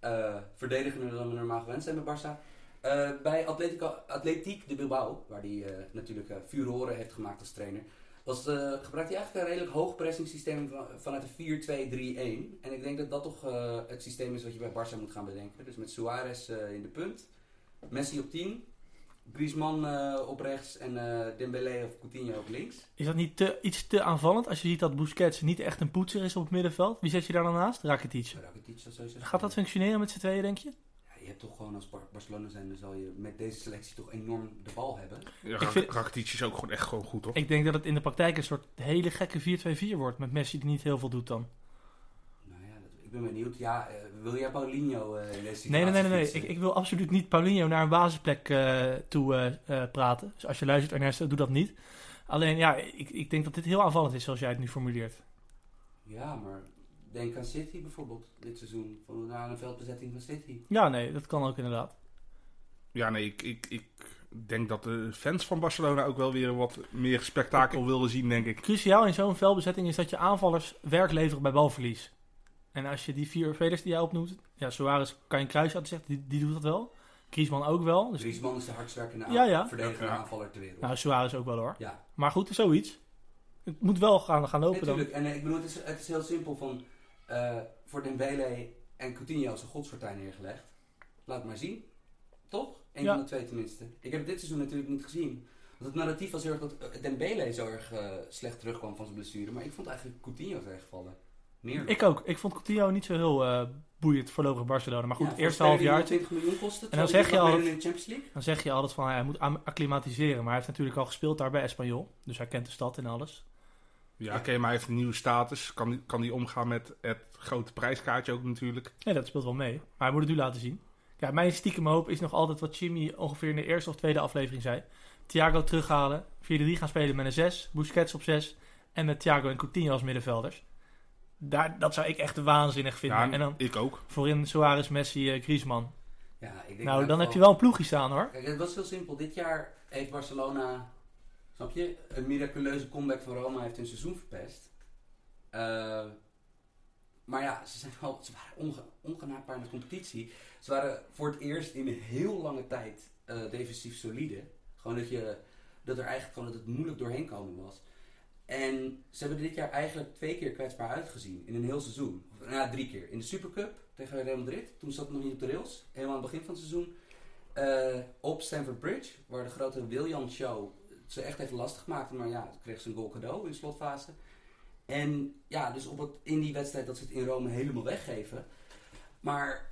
Eh verdedigender dan we normaal gewend zijn bij Barça. Eh, bij Atletico, Atletiek de Bilbao, waar hij eh, natuurlijk eh furoren heeft gemaakt als trainer, was, gebruikte hij eigenlijk een redelijk hoog pressingsysteem van, vanuit de 4-2-3-1. En ik denk dat dat toch het systeem is wat je bij Barça moet gaan bedenken. Dus met Suarez in de punt, Messi op 10, Griezmann op rechts en eh Dembélé of Coutinho op links. Is dat niet te, iets te aanvallend als je ziet dat Busquets niet echt een poetser is op het middenveld? Wie zet je daar dan naast? Rakitic. Rakitic zou sowieso Gaat dat functioneren met z'n tweeën, denk je? Je hebt toch gewoon als Bar- Barcelona zijn, dan zal je met deze selectie toch enorm de bal hebben. Ja, Ik vind- Rakitic is ook gewoon echt gewoon goed, toch? Ik denk dat het in de praktijk een soort hele gekke 4-2-4 wordt. Met Messi die niet heel veel doet dan. Nou ja, dat, ik ben benieuwd. Ja, eh, wil jij Paulinho eh, in deze situatie Nee, nee, nee, nee. nee. Ik, ik wil absoluut niet Paulinho naar een basisplek eh, toe praten. Dus als je luistert, Ernesto, doe dat niet. Alleen, ja, ik, ik denk dat dit heel aanvallend is zoals jij het nu formuleert. Ja, maar denk aan City bijvoorbeeld dit seizoen. Van naar een veldbezetting van City. Ja, nee, dat kan ook inderdaad. Ja, nee, ik, ik, ik denk dat de fans van Barcelona ook wel weer wat meer spektakel wilden zien, denk ik. Cruciaal in zo'n veldbezetting is dat je aanvallers werk leveren bij balverlies. En als je die vier spelers die jij opnoemt, ja, Suarez kan je een kruis uit zeggen, die, die doet dat wel. Griezmann ook wel. Dus, Griezmann is de hardst werkende Ja, ja. verdedigende Ja. aanvaller ter wereld. nou, Suarez ook wel hoor. ja, Maar goed, zoiets. Het moet wel gaan, gaan lopen dan. natuurlijk. En eh, ik bedoel, het is, het is heel simpel van... eh, voor Dembele en Coutinho is een neergelegd. Laat maar zien. Toch? Eén Ja. van de twee tenminste. Ik heb dit seizoen natuurlijk niet gezien. Want het narratief was heel erg dat eh, Dembele zo erg eh, slecht terugkwam van zijn blessure. Maar ik vond eigenlijk Coutinho tegenvallen. Meer. Ik ook. Ik vond Coutinho niet zo heel boeiend voorlopig Barcelona. Maar goed, Ja, het eerste half jaar. die 20 miljoen. En dan zeg je hij al wat dat- meedoen in de Champions League. Dan zeg je altijd van hij moet acclimatiseren. Maar hij heeft natuurlijk al gespeeld daar bij Espanyol. Dus hij kent de stad en alles. Ja, oké, maar hij heeft een nieuwe status. Kan, die- kan die omgaan met het grote prijskaartje ook natuurlijk. Nee, dat speelt wel mee. Maar hij moet het nu laten zien. Ja, mijn stiekem hoop is nog altijd wat Jimmy ongeveer in de eerste of tweede aflevering zei. Thiago terughalen. 4-3 gaan spelen met een 6. Busquets op 6. En met Thiago en Coutinho als middenvelders. Daar, dat zou ik echt waanzinnig vinden. Ja, en dan ik ook. voorin Suarez, Messi, eh, Griezmann. Ja, ik denk Nou, dan heb je wel een ploegje staan hoor. Kijk, het was heel simpel. Dit jaar heeft Barcelona Snap? Een miraculeuze comeback van Roma heeft hun seizoen verpest. Eh, maar ja, ze, zijn wel, ze waren onge, ongenaakbaar in de competitie. Ze waren voor het eerst in een heel lange tijd eh, defensief solide. Gewoon dat, je, dat er eigenlijk gewoon dat het moeilijk doorheen komen was. En ze hebben dit jaar eigenlijk twee keer kwetsbaar uitgezien in een heel seizoen. Of, nou drie keer. In de Supercup tegen Real Madrid. Toen zat het nog niet op de rails. Helemaal aan het begin van het seizoen. Eh, op Stamford Bridge, waar de grote William Show ze echt even lastig maakte. Maar ja, kreeg ze een goal cadeau in de slotfase. En ja, dus op het, in die wedstrijd dat ze het in Rome helemaal weggeven. Maar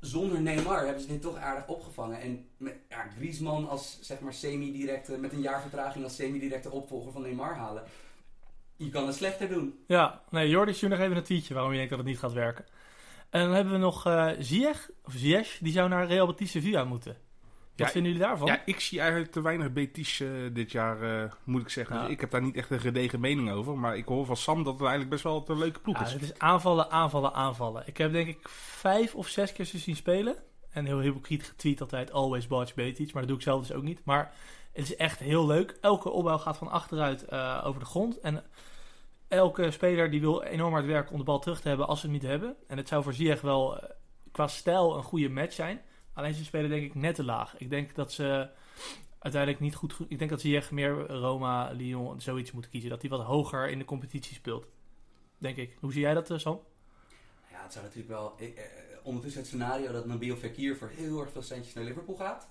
zonder Neymar hebben ze dit toch aardig opgevangen. En met, ja, Griezmann als zeg maar semi-directe, met een jaar vertraging als semi-directe opvolger van Neymar halen. Je kan het slechter doen. Ja, nee, Jordi stuurt nog even een tweetje waarom je denkt dat het niet gaat werken. En dan hebben we nog eh Ziyech, of Ziyech, die zou naar Real Betis Sevilla moeten. Wat Ja, vinden jullie daarvan? Ja, ik zie eigenlijk te weinig Betis eh, dit jaar, eh, moet ik zeggen. Ja. Dus ik heb daar niet echt een gedegen mening over. Maar ik hoor van Sam dat het eigenlijk best wel een leuke ploeg is. het is aanvallen, aanvallen, aanvallen. Ik heb denk ik vijf of zes keer ze zien spelen. En heel hypocriet getweet altijd, always watch Betis. Maar dat doe ik zelf dus ook niet. Maar het is echt heel leuk. Elke opbouw gaat van achteruit eh, over de grond. En elke speler die wil enorm hard werken om de bal terug te hebben als ze het niet hebben. En het zou voor Ziyech wel qua stijl een goede match zijn. Alleen ze spelen denk ik net te laag. Ik denk dat ze uiteindelijk niet goed... Ik denk dat Ziyech meer Roma, Lyon, zoiets moet kiezen. Dat hij wat hoger in de competitie speelt. Denk ik. Hoe zie jij dat, eh, Sam? Ja, het zou natuurlijk wel. eh, eh, ondertussen het scenario dat Nabil Fekir voor heel erg veel centjes naar Liverpool gaat.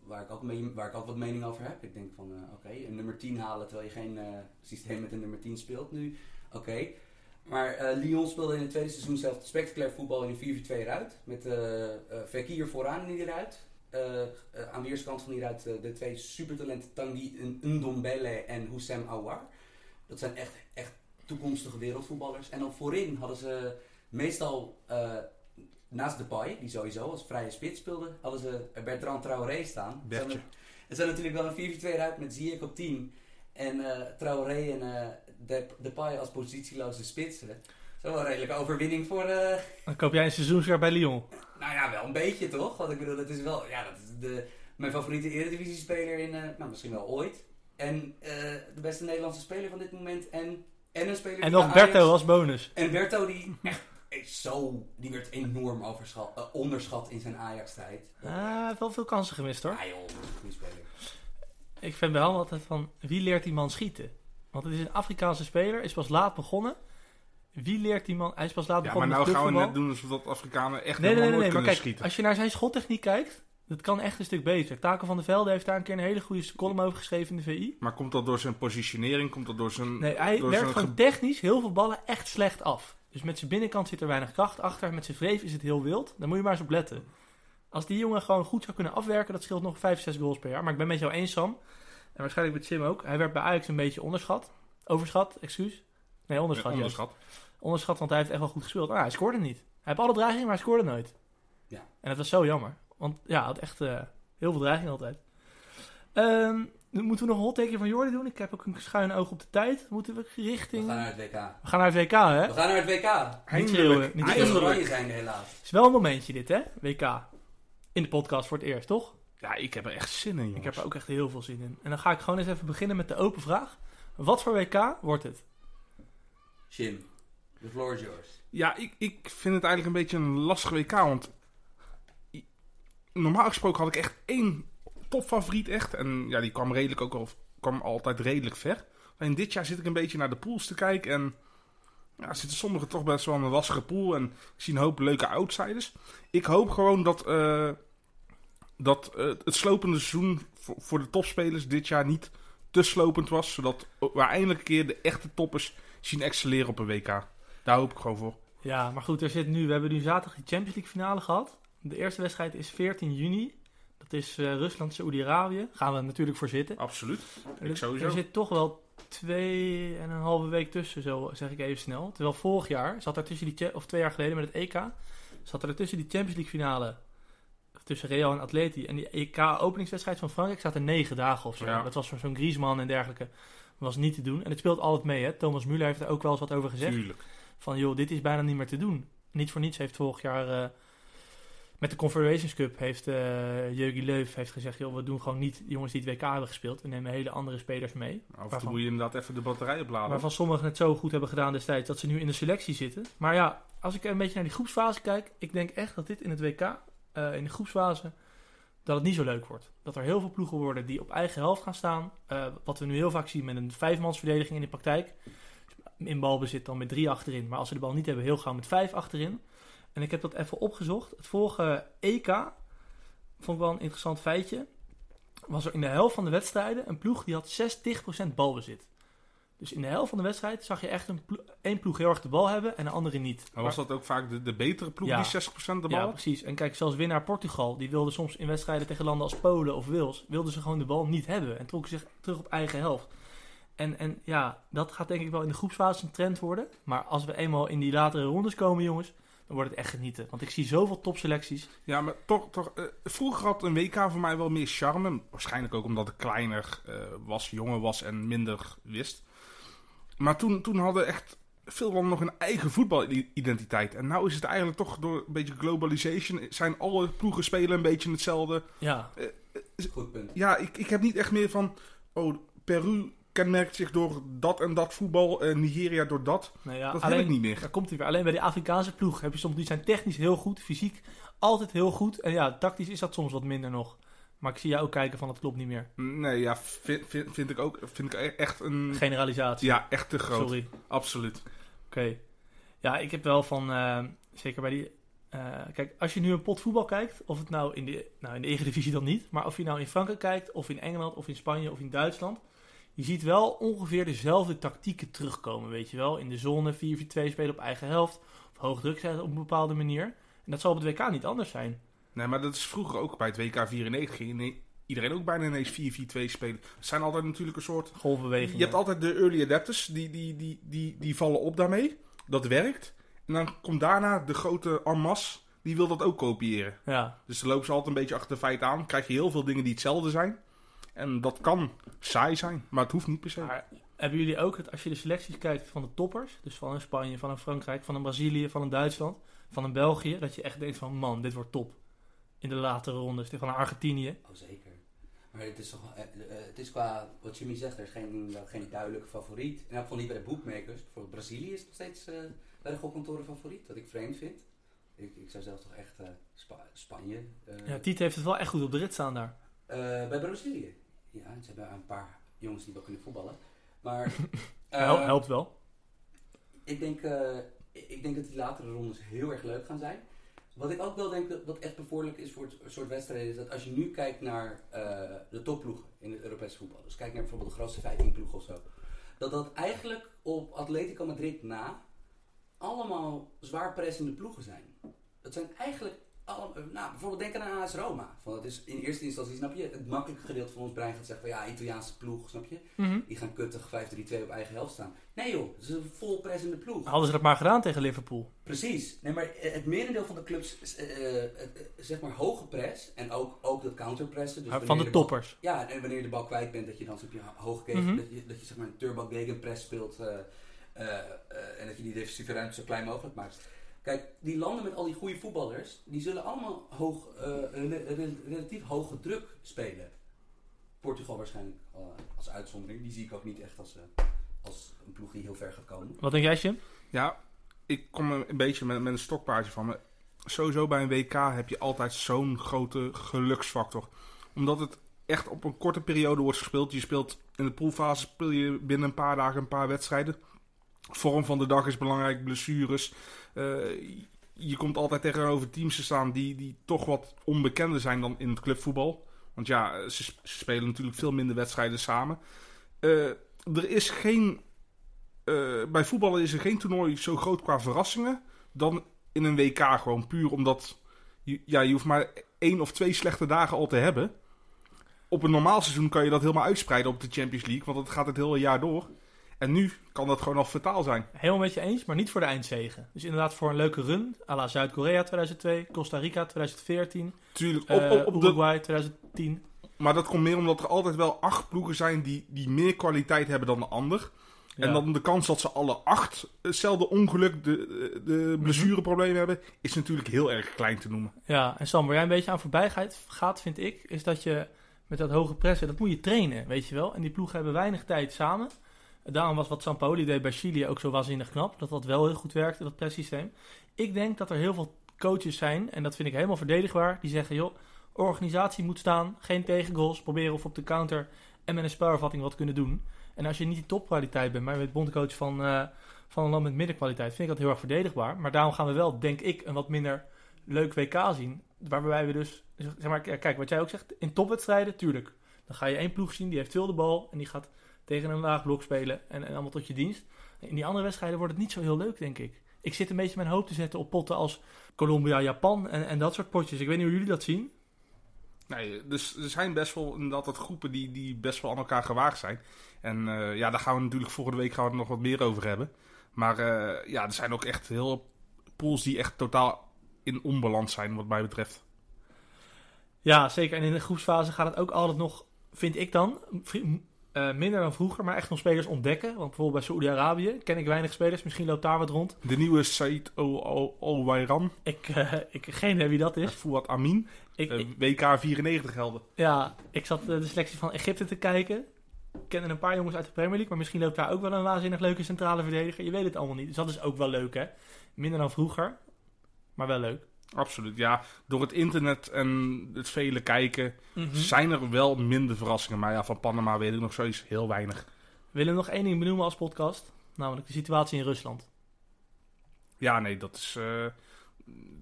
Waar ik ook, mee, waar ik ook wat mening over heb. Ik denk van, eh, oké, een nummer 10 halen terwijl je geen systeem met een nummer 10 speelt nu. Oké. Maar eh, Lyon speelde in het tweede seizoen zelf spectaculair voetbal in een 4-4-2 eruit. Met eh eh, Fekir vooraan in die eruit. Eh, eh, aan weerskant van die eruit eh, de twee supertalenten Tanguy Ndombele en Houssem Aouar. Dat zijn echt, echt toekomstige wereldvoetballers. En dan voorin hadden ze meestal eh, naast Depay, die sowieso als vrije spits speelde, hadden ze Bertrand Traoré staan. Bertje. Het zijn- natuurlijk wel een 4-4-2 eruit met Ziyech op 10. En eh, Traoré en De- Depay als positieloze spitsen. Dat is wel een redelijke overwinning voor... eh, Dan koop jij een seizoenskaart bij Lyon. nou ja, wel een beetje toch? Want ik bedoel, het is wel... Ja, dat is de, mijn favoriete Eredivisie-speler in... eh, nou, misschien wel ooit. En eh, de beste Nederlandse speler van dit moment. En, en een speler En nog Ajax- Berto als bonus. En Berto die echt zo... Die werd enorm overschat, onderschat in zijn Ajax-tijd. Ah, wel veel kansen gemist hoor. Ah joh, goede speler. Ik vind hem altijd van, wie leert die man schieten? Want het is een Afrikaanse speler, is pas laat begonnen. Wie leert die man? Hij is pas laat Ja, maar begonnen nou met gaan we net doen alsof dat Afrikanen echt Nee, helemaal nee, maar kunnen kijk, schieten. als je naar zijn schottechniek kijkt, dat kan echt een stuk beter. Taken van der Velde heeft daar een keer een hele goede column over geschreven in de VI. Maar komt dat door zijn positionering? Komt dat door zijn... Nee, hij werkt gewoon technisch heel veel ballen echt slecht af. Dus met zijn binnenkant zit er weinig kracht achter. Met zijn vreef is het heel wild. Daar moet je maar eens op letten. Als die jongen gewoon goed zou kunnen afwerken, dat scheelt nog 5, 6 goals per jaar. Maar ik ben met jou eens, Sam. En waarschijnlijk met Sim ook. Hij werd bij Ajax een beetje onderschat. Overschat, excuus. Nee, onderschat. Ja, juist. onderschat. Onderschat, want hij heeft echt wel goed gespeeld. Ah, hij scoorde niet. Hij heeft alle dreigingen, maar hij scoorde nooit. Ja. En dat was zo jammer. Want ja, hij had echt eh, heel veel dreiging altijd. Ehm, nu moeten we nog een hot take van Jordi doen. Ik heb ook een schuin oog op de tijd. Moeten we We richting... gaan naar het WK. We gaan naar het WK, hè? We gaan naar het WK. Niet schreeuwen, Eindelijk. niet oranje zijn helaas. Het is wel een momentje dit, hè? WK. In de podcast voor het eerst, toch? Ja, ik heb er echt zin in, jongens. Ik heb er ook echt heel veel zin in. En dan ga ik gewoon eens even beginnen met de open vraag. Wat voor WK wordt het? Jim, the floor is yours. Ja, ik, ik vind het eigenlijk een beetje een lastig WK, want... Normaal gesproken had ik echt één topfavoriet echt. En ja, die kwam redelijk ook al, kwam altijd redelijk ver. Maar in dit jaar zit ik een beetje naar de pools te kijken en... Ja, er zitten sommigen toch best wel een lastige pool. En ik zie een hoop leuke outsiders. Ik hoop gewoon dat, eh, dat eh, het slopende seizoen voor, voor de topspelers dit jaar niet te slopend was. Zodat we eindelijk een keer de echte toppers zien excelleren op een WK. Daar hoop ik gewoon voor. Ja, maar goed, er zit nu, we hebben nu zaterdag de Champions League finale gehad. De eerste wedstrijd is 14 juni. Dat is eh, Rusland, Saoedi-Arabië. Gaan we natuurlijk voor zitten. Absoluut. Ik Er- sowieso. Er zit toch wel twee en een halve week tussen, zo zeg ik even snel. Terwijl vorig jaar zat er tussen die, of twee jaar geleden met het EK, zat er tussen die Champions League finale tussen Real en Atleti en die EK openingswedstrijd van Frankrijk zaten negen dagen of zo. Ja. Dat was voor zo'n Griezmann en dergelijke was niet te doen. En het speelt altijd mee, hè. Thomas Müller heeft er ook wel eens wat over gezegd. Tuurlijk. Van joh, dit is bijna niet meer te doen. Niet voor niets heeft vorig jaar eh, met de Confederations Cup heeft uh, Jurgen Leuf heeft gezegd... Joh, we doen gewoon niet jongens die het WK hebben gespeeld. We nemen hele andere spelers mee. Of dan moet je inderdaad even de batterij opladen. Waarvan sommigen het zo goed hebben gedaan destijds... dat ze nu in de selectie zitten. Maar ja, als ik een beetje naar die groepsfase kijk... ik denk echt dat dit in het WK, uh, in de groepsfase... dat het niet zo leuk wordt. Dat er heel veel ploegen worden die op eigen helft gaan staan. Uh, wat we nu heel vaak zien met een vijfmansverdediging in de praktijk. In balbezit dan met drie achterin. Maar als ze de bal niet hebben, heel gauw met vijf achterin... En ik heb dat even opgezocht. Het vorige EK, vond ik wel een interessant feitje, was er in de helft van de wedstrijden een ploeg die had 60% balbezit. Dus in de helft van de wedstrijd zag je echt een plo één ploeg heel erg de bal hebben en de andere niet. Maar was dat ook vaak de, de betere ploeg Ja. die 60% de bal Ja, had? precies. En kijk, zelfs winnaar Portugal, die wilde soms in wedstrijden tegen landen als Polen of Wales, wilden ze gewoon de bal niet hebben en trokken zich terug op eigen helft. En, en ja, dat gaat denk ik wel in de groepsfase een trend worden. Maar als we eenmaal in die latere rondes komen, jongens, dan wordt het echt genieten. Want ik zie zoveel topselecties. Ja, maar toch, toch eh, vroeger had een WK voor mij wel meer charme. Waarschijnlijk ook omdat ik kleiner eh, was, jonger was en minder wist. Maar toen, toen hadden echt veel landen nog een eigen voetbalidentiteit. En nu is het eigenlijk toch door een beetje globalization... zijn alle ploegen spelen een beetje hetzelfde. Ja, Goed punt. Ja, ik, ik heb niet echt meer van... Oh, Peru kenmerkt zich door dat en dat voetbal. eh, Nigeria door dat. nou ja dat alleen, heb ik niet meer. Daar komt hij weer. Alleen bij die Afrikaanse ploeg heb je soms, die zijn technisch heel goed, fysiek altijd heel goed. En ja, tactisch is dat soms wat minder nog. Maar ik zie jou ook kijken van, dat klopt niet meer. Nee, ja, vind, vind, vind ik ook vind ik echt een... Generalisatie. Ja, echt te groot. Sorry. Absoluut. Oké. Ja, ik heb wel van, eh, zeker bij die... eh, kijk, als je nu een pot voetbal kijkt, of het nou in de, nou in de Eredivisie dan niet, maar of je nou in Frankrijk kijkt, of in Engeland, of in Spanje, of in Duitsland, je ziet wel ongeveer dezelfde tactieken terugkomen, weet je wel. In de zone 4-4-2 spelen op eigen helft, of hoog druk zetten op een bepaalde manier. En dat zal op het WK niet anders zijn. Nee, maar dat is vroeger ook bij het WK 94. Ging ine- iedereen ook bijna ineens 4-4-2 spelen. Het zijn altijd natuurlijk een soort... Golfbewegingen. Je hebt altijd de early adapters, die, die, die, die, die vallen op daarmee. Dat werkt. En dan komt daarna de grote en masse, die wil dat ook kopiëren. Ja, Dus dan lopen ze altijd een beetje achter de feiten aan. Krijg je heel veel dingen die hetzelfde zijn. En dat kan saai zijn, maar het hoeft niet per se. maar hebben jullie ook het, als je de selecties kijkt van de toppers, dus van een Spanje, van een Frankrijk, van een Brazilië, van een Duitsland, van een België, dat je echt denkt van, man, dit wordt top. In de latere rondes, van een Argentinië. Oh, zeker. Maar het is toch, eh, eh, het is qua, wat Jimmy zegt, er is geen, wel geen duidelijke favoriet. In elk geval niet bij de bookmakers. Bijvoorbeeld Brazilië is nog steeds eh, bij de gokkantoren favoriet, wat ik vreemd vind. Ik, ik zou zelf toch echt eh, Spa- Spanje. eh, Ja, Tiet heeft het wel echt goed op de rit staan daar. eh, bij Brazilië. Ja, ze hebben een paar jongens die wel kunnen voetballen. Maar <laughs> Hel- eh, helpt wel. ik, denk, eh, ik denk dat die latere rondes heel erg leuk gaan zijn. Wat ik ook wel denk dat, dat echt bevorderlijk is voor het soort wedstrijden, is dat als je nu kijkt naar eh, de topploegen in het Europese voetbal, dus kijk naar bijvoorbeeld de grootste 15 ploegen of zo, dat dat eigenlijk op Atletico Madrid na allemaal zwaar pressende ploegen zijn. Dat zijn eigenlijk nou, bijvoorbeeld denk aan AS Roma. Van, dat is in eerste instantie, snap je, het makkelijke gedeelte van ons brein gaat zeggen van ja, Italiaanse ploeg, snap je? Mhm. Die gaan kuttig 5-3-2 op eigen helft staan. Nee joh, het is een vol pressende ploeg. Hadden ze dat maar gedaan tegen Liverpool. Precies. Nee, maar het merendeel van de clubs, eh, eh, eh, zeg maar hoge press en ook, ook dat counterpressen. Dus Maar van de bal- toppers. ja, en wanneer je de bal kwijt bent, dat je dan op je hoog gegen, Mhm. dat, je, dat je zeg maar een turbo gegenpress speelt en dat je die defensieve ruimte zo klein mogelijk maakt. Kijk, die landen met al die goede voetballers, die zullen allemaal hoog, eh, rela- rela- relatief hoge druk spelen. Portugal waarschijnlijk eh, als uitzondering, die zie ik ook niet echt als, eh, als een ploeg die heel ver gaat komen. Wat denk jij, Jim? Ja, ik kom een beetje met, met een stokpaardje van. Maar sowieso bij een WK heb je altijd zo'n grote geluksfactor. Omdat het echt op een korte periode wordt gespeeld. Je speelt in de poolfase speel je binnen een paar dagen een paar wedstrijden. Vorm van de dag is belangrijk, blessures. Eh, je komt altijd tegenover teams te staan die, die toch wat onbekender zijn dan in het clubvoetbal. Want ja, ze, spelen natuurlijk veel minder wedstrijden samen. Eh, er is geen eh, bij voetballen is er geen toernooi zo groot qua verrassingen dan in een WK. Gewoon puur omdat je, ja, je hoeft maar één of twee slechte dagen al te hebben. Op een normaal seizoen kan je dat helemaal uitspreiden op de Champions League, want dat gaat het hele jaar door. En nu kan dat gewoon al fataal zijn. Helemaal met je eens, maar niet voor de eindzegen. Dus inderdaad voor een leuke run, à la Zuid-Korea 2002, Costa Rica 2014, Tuurlijk, op, eh, op, op de, Uruguay 2010. maar dat komt meer omdat er altijd wel acht ploegen zijn die, die meer kwaliteit hebben dan de ander. En dan de kans dat ze alle acht hetzelfde ongeluk, de, de blessureproblemen hebben, is natuurlijk heel erg klein te noemen. Ja, en Sam, waar jij een beetje aan voorbij gaat, gaat, vind ik, is dat je met dat hoge pressen, dat moet je trainen, weet je wel. En die ploegen hebben weinig tijd samen. Daarom was wat Sampaoli deed bij Chili ook zo waanzinnig knap. Dat dat wel heel goed werkte, dat presssysteem. Ik denk dat er heel veel coaches zijn, en dat vind ik helemaal verdedigbaar, die zeggen, joh, organisatie moet staan, geen tegengoals, proberen of op de counter en met een spelvervatting wat kunnen doen. En als je niet die topkwaliteit bent, maar je bent bondcoach van, uh, van een land met middenkwaliteit, vind ik dat heel erg verdedigbaar. Maar daarom gaan we wel, denk ik, een wat minder leuk WK zien. Waarbij we dus, zeg maar, kijk, wat jij ook zegt, in topwedstrijden, tuurlijk. Dan ga je één ploeg zien, die heeft veel de bal en die gaat tegen een laag blok spelen en, en allemaal tot je dienst. In die andere wedstrijden wordt het niet zo heel leuk, denk ik. Ik zit een beetje mijn hoop te zetten op potten als Colombia, Japan en, en dat soort potjes. Ik weet niet hoe jullie dat zien. Nee, dus er zijn best wel inderdaad wat groepen die, die best wel aan elkaar gewaagd zijn. En uh, ja, daar gaan we natuurlijk volgende week gaan we er nog wat meer over hebben. Maar uh, ja, er zijn ook echt heel pools die echt totaal in onbalans zijn wat mij betreft. Ja, zeker. En in de groepsfase gaat het ook altijd nog, vind ik dan, uh, minder dan vroeger, maar echt nog spelers ontdekken. Want bijvoorbeeld bij Saoedi-Arabië ken ik weinig spelers. Misschien loopt daar wat rond. De nieuwe Said Al-Wairan. Ik, uh, ik geen idee wie dat is. Fouad Amin. Ik, uh, WK 94 helden. Ja, ik zat de selectie van Egypte te kijken. Ik kende een paar jongens uit de Premier League. Maar misschien loopt daar ook wel een waanzinnig leuke centrale verdediger. Je weet het allemaal niet. Dus dat is ook wel leuk, hè. Minder dan vroeger. Maar wel leuk. Absoluut, ja. Door het internet en het vele kijken mm -hmm. zijn er wel minder verrassingen. Maar ja, van Panama weet ik nog zoiets heel weinig. We willen nog één ding benoemen als podcast. Namelijk de situatie in Rusland. Ja, nee, dat is... Uh,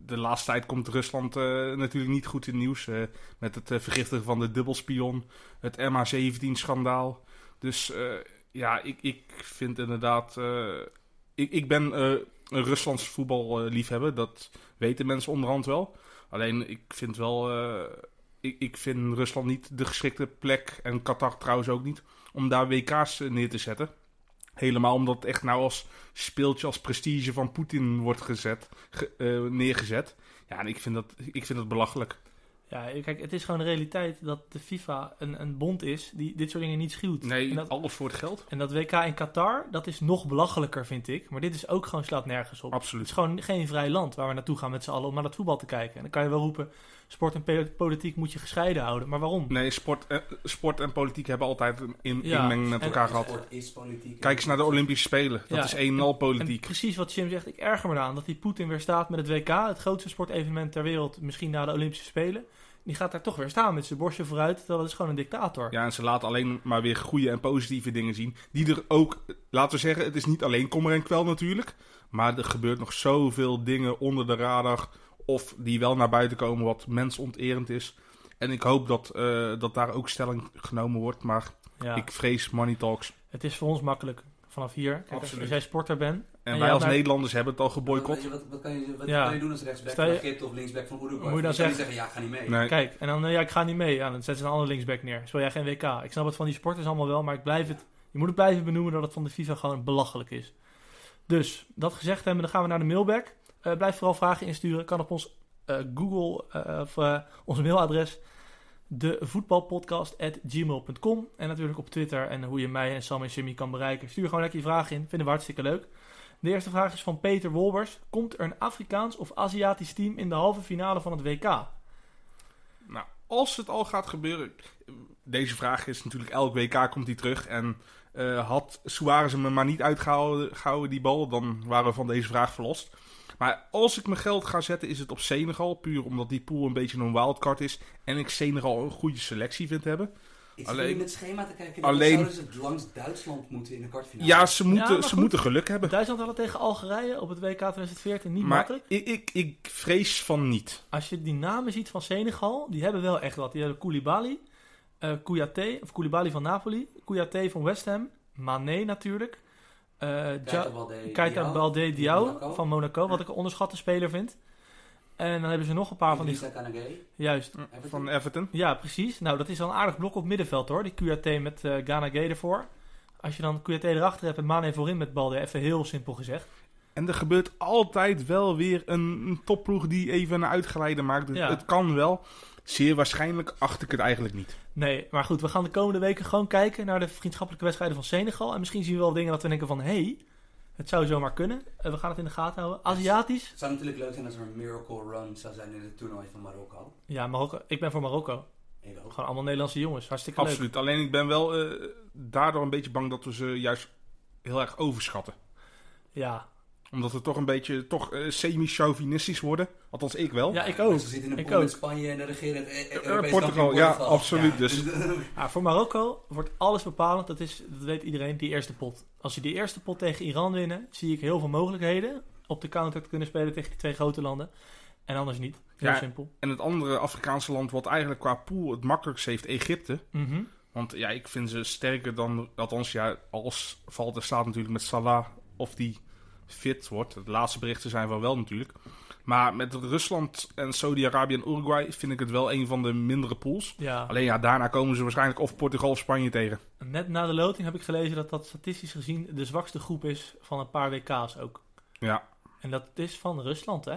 de laatste tijd komt Rusland uh, natuurlijk niet goed in nieuws. Uh, met het vergiftigen van de dubbelspion. Het MH17-schandaal. Dus ja, ik, ik vind inderdaad... ik, ik ben Ruslands voetballiefhebber. Dat weten mensen onderhand wel. Alleen ik vind wel. Uh, ik, ik vind Rusland niet de geschikte plek. En Qatar trouwens ook niet. Om daar WK's neer te zetten. Helemaal omdat het echt nou als speeltje, als prestige van Poetin wordt gezet, ge, uh, neergezet. Ja, en ik vind dat, ik vind dat belachelijk. Ja, kijk, het is gewoon de realiteit dat de FIFA een, een bond is die dit soort dingen niet schuwt. Nee, en dat, alles voor het geld. En dat WK in Qatar, dat is nog belachelijker, vind ik. Maar dit is ook gewoon slaat nergens op. Absoluut. Het is gewoon geen vrij land waar we naartoe gaan met z'n allen om naar dat voetbal te kijken. En dan kan je wel roepen, sport en politiek moet je gescheiden houden. Maar waarom? Nee, sport, eh, sport en politiek hebben altijd in, ja, inmenging met elkaar gehad. Sport is politiek. Kijk eens naar de Olympische Spelen. Dat ja, is een en al politiek. En precies wat Jim zegt, ik erger me aan dat die Poetin weer staat met het WK. Het grootste sportevenement ter wereld, misschien na de Olympische Spelen die gaat daar toch weer staan met zijn borstje vooruit. Terwijl het is gewoon een dictator. Ja, en ze laat alleen maar weer goede en positieve dingen zien. Die er ook, laten we zeggen, het is niet alleen kommer en kwel natuurlijk. Maar er gebeurt nog zoveel dingen onder de radar. Of die wel naar buiten komen wat mensonterend is. En ik hoop dat, uh, dat daar ook stelling genomen wordt. Maar ja. ik vrees money talks. Het is voor ons makkelijk vanaf hier. Kijk, als jij sporter bent. En, en wij als. Nederlanders hebben het al geboycott. Wat, wat, kan je, wat ja. kan je doen als rechtsback van Git of linksback van Uruguay? Moet je dan zeggen, zeggen, ja, ga niet mee. Nee. Kijk, en dan, ja, ik ga niet mee. Ja, dan zetten ze een andere linksback neer. Speel jij geen WK. Ik snap het van die sporters allemaal wel, maar ik blijf het, je moet het blijven benoemen dat het van de FIFA gewoon belachelijk is. Dus, dat gezegd hebben, dan gaan we naar de mailback. Uh, blijf vooral vragen insturen. Kan op ons uh, Google uh, of ons mailadres de voetbalpodcast.gmail.com. En natuurlijk op Twitter en hoe je mij en Sam en Jimmy kan bereiken. Stuur gewoon lekker je vragen in. Vinden we hartstikke leuk. De eerste vraag is van Peter Wolbers. Komt er een Afrikaans of Aziatisch team in de halve finale van het WK? Nou, als het al gaat gebeuren... Deze vraag is natuurlijk elk WK komt die terug. En uh, had Suarez hem maar niet uitgehouden, die bal... dan waren we van deze vraag verlost. Maar als ik mijn geld ga zetten, is het op Senegal. Puur omdat die pool een beetje een wildcard is. En ik Senegal een goede selectie vind hebben. Ik alleen, in het schema te kijken. Alleen, zouden ze langs Duitsland moeten in de kwartfinale. Ja, ze moeten, ja, ze moeten geluk hebben. Duitsland hadden tegen Algerije op het WK 2014 niet maar makkelijk. Ik, ik, ik vrees van niet. Als je die namen ziet van Senegal, die hebben wel echt wat. Die hebben Koulibaly, uh, Kouyaté, of Koulibaly van Napoli, Kouyaté van West Ham, Mané natuurlijk. Uh, Keita Balde Diao van Monaco, wat ik een onderschatte speler vind. En dan hebben ze nog een paar van die... Juist. Everton. Van Everton. Ja, precies. Nou, dat is al een aardig blok op middenveld hoor. Die QRT met uh, Ghana Gay ervoor. Als je dan QRT erachter hebt en Mane voorin met Balde, even heel simpel gezegd. En er gebeurt altijd wel weer een, een topploeg die even een uitgeleide maakt. Dus Ja. het kan wel. zeer waarschijnlijk acht ik het eigenlijk niet. Nee, maar goed, we gaan de komende weken gewoon kijken naar de vriendschappelijke wedstrijden van Senegal. En misschien zien we wel dingen dat we denken van, hé, hey, het zou zomaar kunnen. Eh, we gaan het in de gaten houden. Aziatisch? Het zou natuurlijk leuk zijn als er een miracle run zou zijn in het toernooi van Marokko. Ja, Marokko. Ik ben voor Marokko. Ik ook. Gewoon allemaal Nederlandse jongens. Hartstikke leuk. Absoluut. Alleen ik ben wel eh, daardoor een beetje bang dat we ze juist heel erg overschatten. Ja, Omdat we toch een beetje toch, eh, semi-chauvinistisch worden. Althans, ik wel. ja ik ook. Ze zitten in een pool ook. Spanje en de regerend eh, eh, Portugal, kampioen ja, Portugal. absoluut, dus. <laughs> Ja, voor Marokko wordt alles bepalend. Dat, is, dat weet iedereen, die eerste pot. Als je die eerste pot tegen Iran winnen, zie ik heel veel mogelijkheden op de counter te kunnen spelen tegen die twee grote landen. En anders niet. Heel Ja. simpel. En het andere Afrikaanse land wat eigenlijk qua pool het makkelijkst heeft, Egypte. Mhm. Want ja, ik vind ze sterker dan, althans ja, als valt er staat natuurlijk met Salah of die fit wordt. De laatste berichten zijn van wel natuurlijk. Maar met Rusland en Saudi-Arabië en Uruguay vind ik het wel een van de mindere pools. Ja. Alleen ja, daarna komen ze waarschijnlijk of Portugal of Spanje tegen. Net na de loting heb ik gelezen dat dat statistisch gezien de zwakste groep is van een paar WK's ook. Ja, En dat is van Rusland, hè?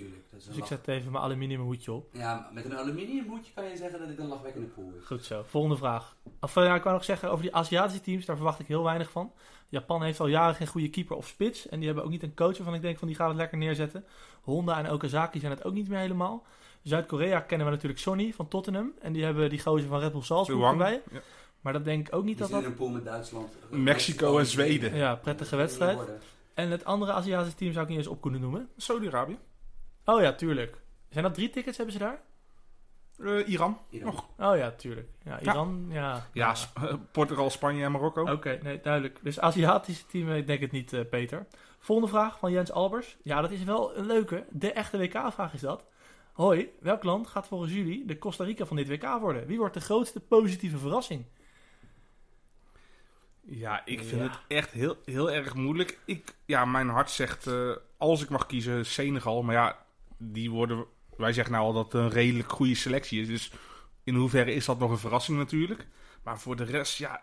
Dat is Dus ik lach- zet even mijn aluminium hoedje op. Ja, met een aluminium hoedje kan je zeggen dat dit een lachwekkende pool is. Goed zo. Volgende vraag. Of, ja, ik wou nog zeggen over die Aziatische teams, daar verwacht ik heel weinig van. Japan heeft al jaren geen goede keeper of spits. En die hebben ook niet een coach waarvan ik denk van die gaat het lekker neerzetten. Honda en Okazaki zijn het ook niet meer helemaal. Zuid-Korea kennen we natuurlijk Sonny van Tottenham. En die hebben die gozer van Red Bull Salzburg erbij. Ja. Maar dat denk ik ook niet Die dat dat... in een pool met Duitsland. Mexico en Zweden. Ja, prettige wedstrijd. En het andere Aziatische team zou ik niet eens op kunnen noemen. Saudi-Arabië. Oh ja, tuurlijk. Zijn dat drie tickets hebben ze daar? Eh, Iran. Iran. Nog. Oh ja, tuurlijk. Ja, Iran, ja. Ja, Sp- eh, Portugal, Spanje en Marokko. Oké, nee, duidelijk. Dus Aziatische team, ik denk het niet, eh, Peter. Volgende vraag van Jens Albers. Ja, dat is wel een leuke. De echte WK-vraag is dat. Hoi, welk land gaat volgens jullie de Costa Rica van dit WK worden? Wie wordt de grootste positieve verrassing? Ja, ik vind Ja. het echt heel, heel erg moeilijk. Ik, ja, mijn hart zegt, eh, als ik mag kiezen, Senegal. Maar ja, die worden, wij zeggen nou al dat het een redelijk goede selectie is. Dus in hoeverre is dat nog een verrassing natuurlijk. Maar voor de rest, ja,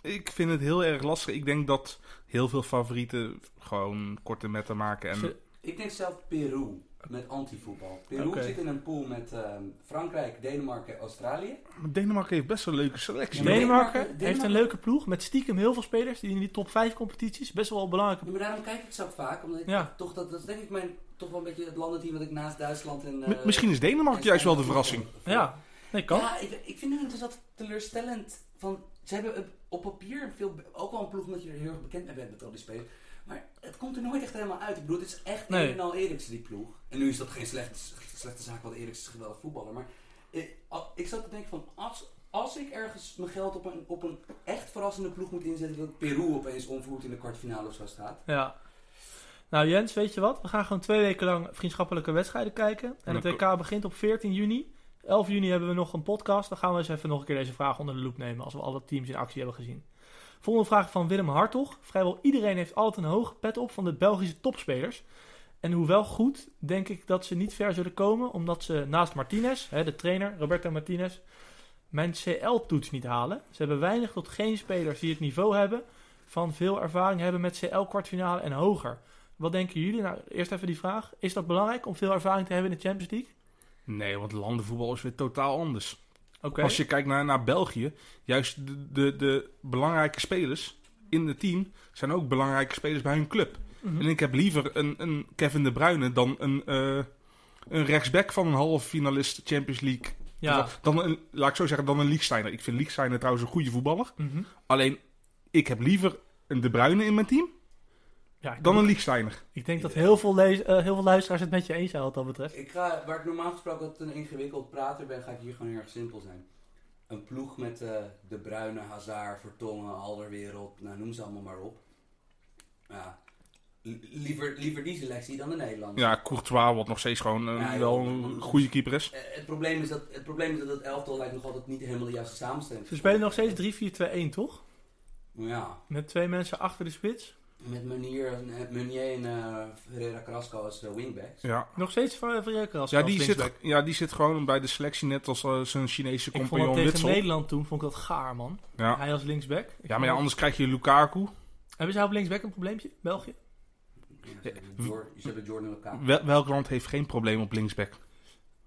ik vind het heel erg lastig. Ik denk dat heel veel favorieten gewoon korte metten maken. En Ik denk zelf Peru met antivoetbal. Peru zit in een pool met ehm, Frankrijk, Denemarken, Australië. Maar Denemarken heeft best wel een leuke selectie. Ja, Denemarken Denemarken- heeft een leuke ploeg met stiekem heel veel spelers die in die top 5 competities best wel belangrijke Ja, maar daarom kijk ik zo vaak. Omdat ik Ja. toch, dat, dat is denk ik mijn, toch wel een beetje het landenteam wat ik naast Duitsland en... Eh, Misschien is Denemarken en juist wel de verrassing. Ja, nee, kan. Ja, ik, ik vind het dus dat teleurstellend. Van, ze hebben op- op papier veel, ook wel een ploeg omdat je er heel erg bekend mee bent met al die spelers. Maar het komt er nooit echt helemaal uit. Ik bedoel, het is echt Nee. een en al Eriksen die ploeg. En nu is dat geen slechte, slechte zaak, want Eriksen is een geweldig voetballer. Maar al- ik zat te denken van, als, als ik ergens mijn geld op een, op een echt verrassende ploeg moet inzetten, dat Peru opeens onvoert in de kwartfinale of zo staat. Ja. Nou Jens, weet je wat? We gaan gewoon twee weken lang vriendschappelijke wedstrijden kijken. En het Dan WK begint op 14 juni. 11 juni hebben we nog een podcast. Dan gaan we eens even nog een keer deze vraag onder de loep nemen. Als we alle teams in actie hebben gezien. Volgende vraag van Willem Hartog. Vrijwel iedereen heeft altijd een hoge pet op van de Belgische topspelers. En hoewel goed, denk ik dat ze niet ver zullen komen. Omdat ze naast Martinez, hè, de trainer, Roberto Martinez, mijn CL-toets niet halen. Ze hebben weinig tot geen spelers die het niveau hebben van veel ervaring hebben met CL-kwartfinale en hoger. Wat denken jullie? Nou, eerst even die vraag. Is dat belangrijk om veel ervaring te hebben in de Champions League? Nee, want landenvoetbal is weer totaal anders. Als je kijkt naar, naar België, juist de, de, de belangrijke spelers in het team zijn ook belangrijke spelers bij hun club. Mhm. En ik heb liever een, een Kevin De Bruyne dan een, eh, een rechtsback van een halve finalist Champions League. Ja. Dan een, laat ik zo zeggen, dan een Liechtensteiner. Ik vind Liechtensteiner trouwens een goede voetballer. Mhm. Alleen, ik heb liever een De Bruyne in mijn team ja dan een denk, Liechtensteiner. ik denk dat heel veel, eh, heel veel luisteraars het met je eens zijn wat dat betreft. Ik ga, waar ik normaal gesproken altijd een ingewikkeld prater ben, ga ik hier gewoon heel erg simpel zijn. Een ploeg met eh, De Bruyne, Hazard, Vertongen, Alderwereld, nou noem ze allemaal maar op. Ja, liever, liever die selectie dan de Nederlanders. Ja, Courtois, wat nog steeds gewoon Ja, joh, wel een goede keeper is. Eh, het, probleem is dat, het probleem is dat het elftal lijkt nog altijd niet helemaal de juiste samenstelling. Ze spelen nog steeds 3-4-2-1, toch? Ja, Met twee mensen achter de spits. met Meunier, en- Meunier en eh Ferreira Carrasco als eh, wingbacks. Ja. Nog steeds van Verjekker als Ja, als die linksback. zit, ja, die zit gewoon bij de selectie net als eh, zijn Chinese Ik vond dat compagnon tegen. Nederland toen, vond ik dat gaar, man. Ja. Hij als linksback. Ik ja, maar ja, anders krijg je Lukaku. Hebben zij op linksback een probleempje, België? Ze, hebben hebben Jordan. Wel- welk land heeft geen probleem op linksback?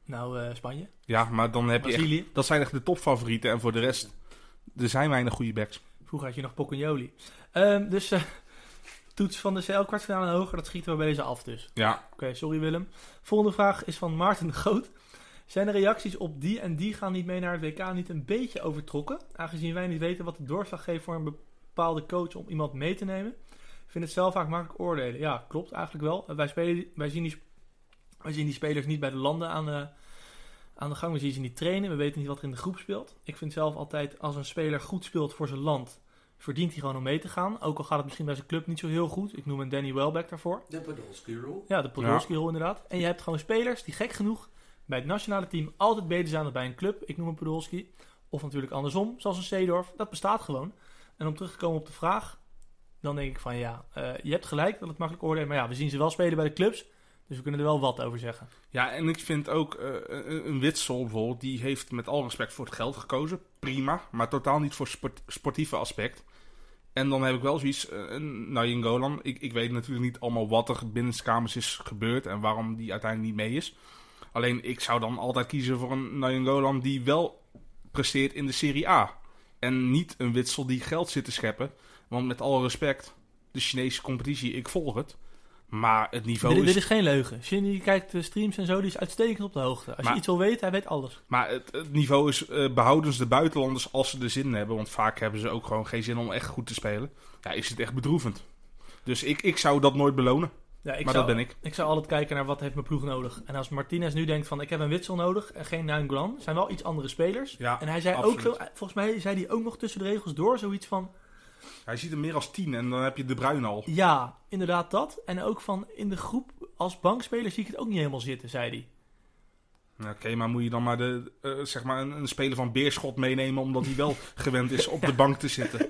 Nou, eh, Spanje. Ja, maar dan heb je echt, dat zijn echt de topfavorieten. En voor de rest, er zijn weinig goede backs. Vroeger had je nog Pocagnoli. Ehm dus eh, <laughs> toets van de CL kwartfinale en hoger, dat schieten we bij deze af dus. Ja, Oké, sorry Willem. Volgende vraag is van Maarten de Groot. Zijn de reacties op die en die gaan niet mee naar het WK niet een beetje overtrokken? Aangezien wij niet weten wat de doorslag geeft voor een bepaalde coach om iemand mee te nemen. Ik vind het zelf vaak makkelijk oordelen. Ja, klopt eigenlijk wel. Wij, spelen, wij, zien, die, wij zien die spelers niet bij de landen aan de, aan de gang. We zien ze niet trainen. We weten niet wat er in de groep speelt. Ik vind zelf altijd als een speler goed speelt voor zijn land, verdient hij gewoon om mee te gaan. Ook al gaat het misschien bij zijn club niet zo heel goed. Ik noem een Danny Welbeck daarvoor. De Podolski rule. Ja, de Podolski-rol inderdaad. En je hebt gewoon spelers die gek genoeg bij het nationale team altijd beter zijn dan bij een club. Ik noem een Podolski. Of natuurlijk andersom, zoals een Seedorf. Dat bestaat gewoon. En om terug te komen op de vraag, dan denk ik van ja, eh, je hebt gelijk dat het makkelijk oordelen. Maar ja, we zien ze wel spelen bij de clubs. Dus we kunnen er wel wat over zeggen. Ja, en ik vind ook eh, een, Witsel bijvoorbeeld, die heeft met al respect voor het geld gekozen. Prima, maar totaal niet voor sport, sportieve aspect. En dan heb ik wel zoiets, uh, een Golan. Ik, ik weet natuurlijk niet allemaal wat er binnenskamers is gebeurd en waarom die uiteindelijk niet mee is. Alleen ik zou dan altijd kiezen voor een Nayin Golan die wel presteert in de Serie A. En niet een Witsel die geld zit te scheppen. Want met alle respect, de Chinese competitie, ik volg het. Maar het niveau Dit, is... dit is geen leugen. Shinny kijkt de streams en zo, die is uitstekend op de hoogte. Als Maar- je iets wil weten, hij weet alles. Maar het, het niveau is eh, behoudens de buitenlanders als ze er zin in hebben. Want vaak hebben ze ook gewoon geen zin om echt goed te spelen. Ja, is het echt bedroevend. Dus ik, ik zou dat nooit belonen. Ja, ik maar zou, dat ben ik. Ik zou altijd kijken naar wat heeft mijn ploeg nodig. En als Martinez nu denkt van ik heb een Witsel nodig en geen Nainggolan, zijn wel iets andere spelers. Ja, En hij zei ook absoluut. volgens mij zei hij ook nog tussen de regels door zoiets van Hij ziet er meer als tien en dan heb je De Bruyne al. ja, inderdaad dat. En ook van in de groep als bankspeler zie ik het ook niet helemaal zitten, zei hij. Ja, Oké, maar moet je dan maar, de, eh, zeg maar een, een speler van Beerschot meenemen... omdat hij wel <laughs> gewend is op de bank te zitten.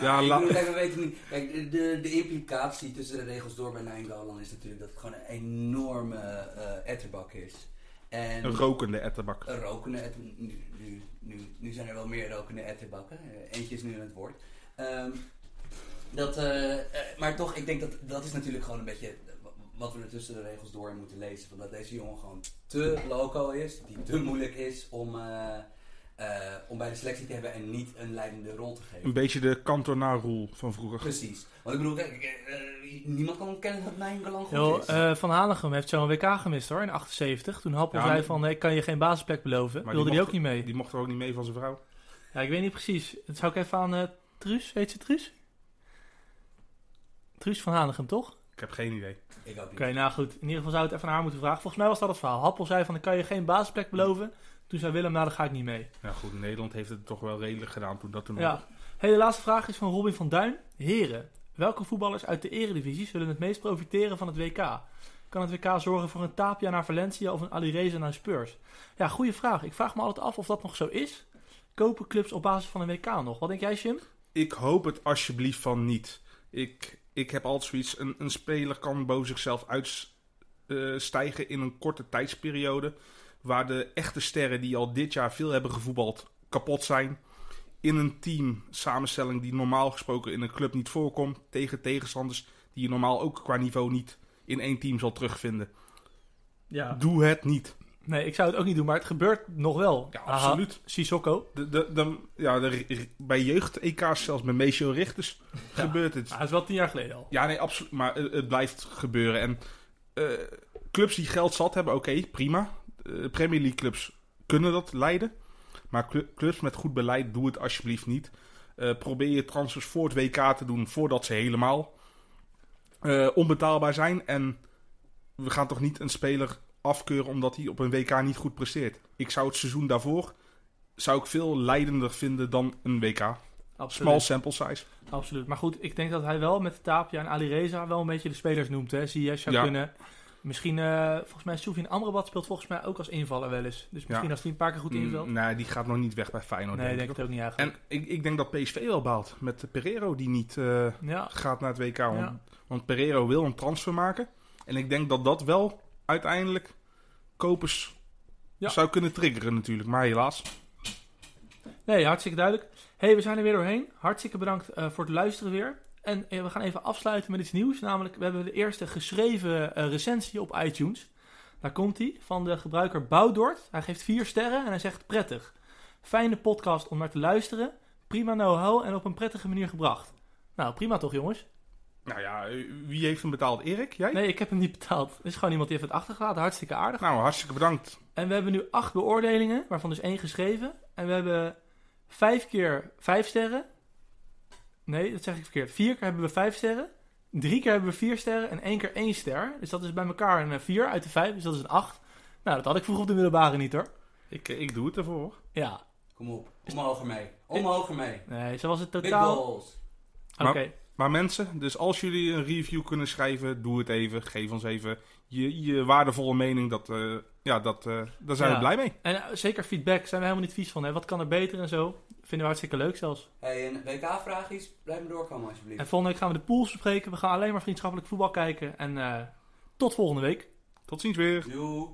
Ja, ik kijk, we weten niet. Kijk, de, de implicatie tussen de regels door bij Nijngalan is natuurlijk dat het gewoon een enorme eh etterbak is. En een rokende etterbak. een rokende nu, nu, nu, nu zijn er wel meer rokende etterbakken. Eh, eentje is nu aan het woord. Ehm, dat, eh, eh, maar toch, ik denk dat dat is natuurlijk gewoon een beetje wat we er tussen de regels door moeten lezen. Van dat deze jongen gewoon te loco is, die te moeilijk is om, eh, eh, om bij de selectie te hebben en niet een leidende rol te geven. Een beetje de Cantona-rule van vroeger. Precies. Want ik bedoel, kijk, eh, eh, niemand kan ontkennen dat Nijngalan goed Yo, is. eh, van Hanegem heeft zo'n WK gemist hoor, in 78. Toen Happel Ja, zei van nee, ik kan je geen basisplek beloven. Maar Wilde die ook niet mee. Die mocht er ook niet mee van zijn vrouw. Ja, ik weet niet precies. Dat zou ik even aan eh Truus, heet ze Truus? Truus van Hanegem, toch? Ik heb geen idee. ik ook niet. Oké, nou goed. In ieder geval zou het even aan haar moeten vragen. Volgens mij was dat het verhaal. Happel zei van, ik kan je geen basisplek beloven. Toen zei Willem, nou, dan ga ik niet mee. Ja goed, Nederland heeft het toch wel redelijk gedaan toen dat toen Ja. Hey, de laatste vraag is van Robin van Duin. Heren, welke voetballers uit de eredivisie zullen het meest profiteren van het WK? Kan het WK zorgen voor een Tapia naar Valencia of een Alireza naar Spurs? Ja, goede vraag. Ik vraag me altijd af of dat nog zo is. Kopen clubs op basis van een WK nog? Wat denk jij, Jim? Ik hoop het alsjeblieft van niet. Ik, ik heb altijd zoiets. Een, een speler kan boven zichzelf uitstijgen in een korte tijdsperiode. Waar de echte sterren die al dit jaar veel hebben gevoetbald kapot zijn. In een team samenstelling die normaal gesproken in een club niet voorkomt. Tegen tegenstanders die je normaal ook qua niveau niet in één team zal terugvinden. Ja. Doe het niet. Nee, ik zou het ook niet doen, maar het gebeurt nog wel. Ja, Aha, absoluut. Sissoko. De, de, de, ja, de, bij jeugd-EK's, zelfs met Meesjo Richters, Ja. gebeurt het. Dat is wel tien jaar geleden al. Ja, nee, absoluut. Maar het, het blijft gebeuren. En eh, clubs die geld zat hebben, oké, prima. Eh, Premier League clubs kunnen dat leiden. Maar clu- clubs met goed beleid, doe het alsjeblieft niet. Eh, probeer je transfers voor het WK te doen voordat ze helemaal eh, onbetaalbaar zijn. En we gaan toch niet een speler afkeuren omdat hij op een WK niet goed presteert. Ik zou het seizoen daarvoor zou ik veel leidender vinden dan een WK. Small Absoluut. sample size. Absoluut. Maar goed, ik denk dat hij wel met Tapia en Alireza wel een beetje de spelers noemt. Hè. Ziyech zou Ja. kunnen. Misschien, eh, volgens mij, Sofian Amrabat speelt volgens mij ook als invaller wel eens. Dus misschien Ja. als hij een paar keer goed invult. Mm, nee, die gaat nog niet weg bij Feyenoord. nee, ik denk denk ik. het ook niet eigenlijk. En ik, ik denk dat PSV wel baalt met Pereiro die niet eh, ja, gaat naar het WK. Want, want Pereiro wil een transfer maken. En ik denk dat dat wel uiteindelijk kopers Ja. zou kunnen triggeren natuurlijk. Maar helaas. nee, hartstikke duidelijk. hey, we zijn er weer doorheen. Hartstikke bedankt eh, voor het luisteren weer. En eh, we gaan even afsluiten met iets nieuws. Namelijk, we hebben de eerste geschreven eh, recensie op iTunes. Daar komt hij, van de gebruiker Boudort. Hij geeft vier sterren en hij zegt prettig. Fijne podcast om naar te luisteren. Prima know-how en op een prettige manier gebracht. Nou, prima toch jongens? Nou ja, eh, wie heeft hem betaald? Erik? Jij? Nee, ik heb hem niet betaald. Het is gewoon iemand die heeft het achtergelaten. Hartstikke aardig. Nou, hartstikke bedankt. En we hebben nu acht beoordelingen, waarvan dus één geschreven. En we hebben vijf keer vijf sterren. Nee, dat zeg ik verkeerd. Vier keer hebben we vijf sterren. Drie keer hebben we vier sterren en één keer één ster. Dus dat is bij elkaar een eh, vier uit de vijf. Dus dat is een acht. Nou, dat had ik vroeger op de middelbare niet hoor. Ik, eh, ik doe het ervoor. Ja, Kom op, omhoog ermee. Omhoog ermee. nee, zo was het Big totaal. Oké, Maar mensen, dus als jullie een review kunnen schrijven, doe het even. Geef ons even je, je waardevolle mening. Dat, eh, ja, dat, eh, daar zijn Ja. we blij mee. en eh, zeker feedback zijn we helemaal niet vies van. Hè? Wat kan er beter en zo? Vinden we hartstikke leuk zelfs. Hey, een WK-vraag is, blijf me doorkomen alsjeblieft. En volgende week gaan we de pools bespreken. We gaan alleen maar vriendschappelijk voetbal kijken. En eh, tot volgende week. Tot ziens weer. Doei.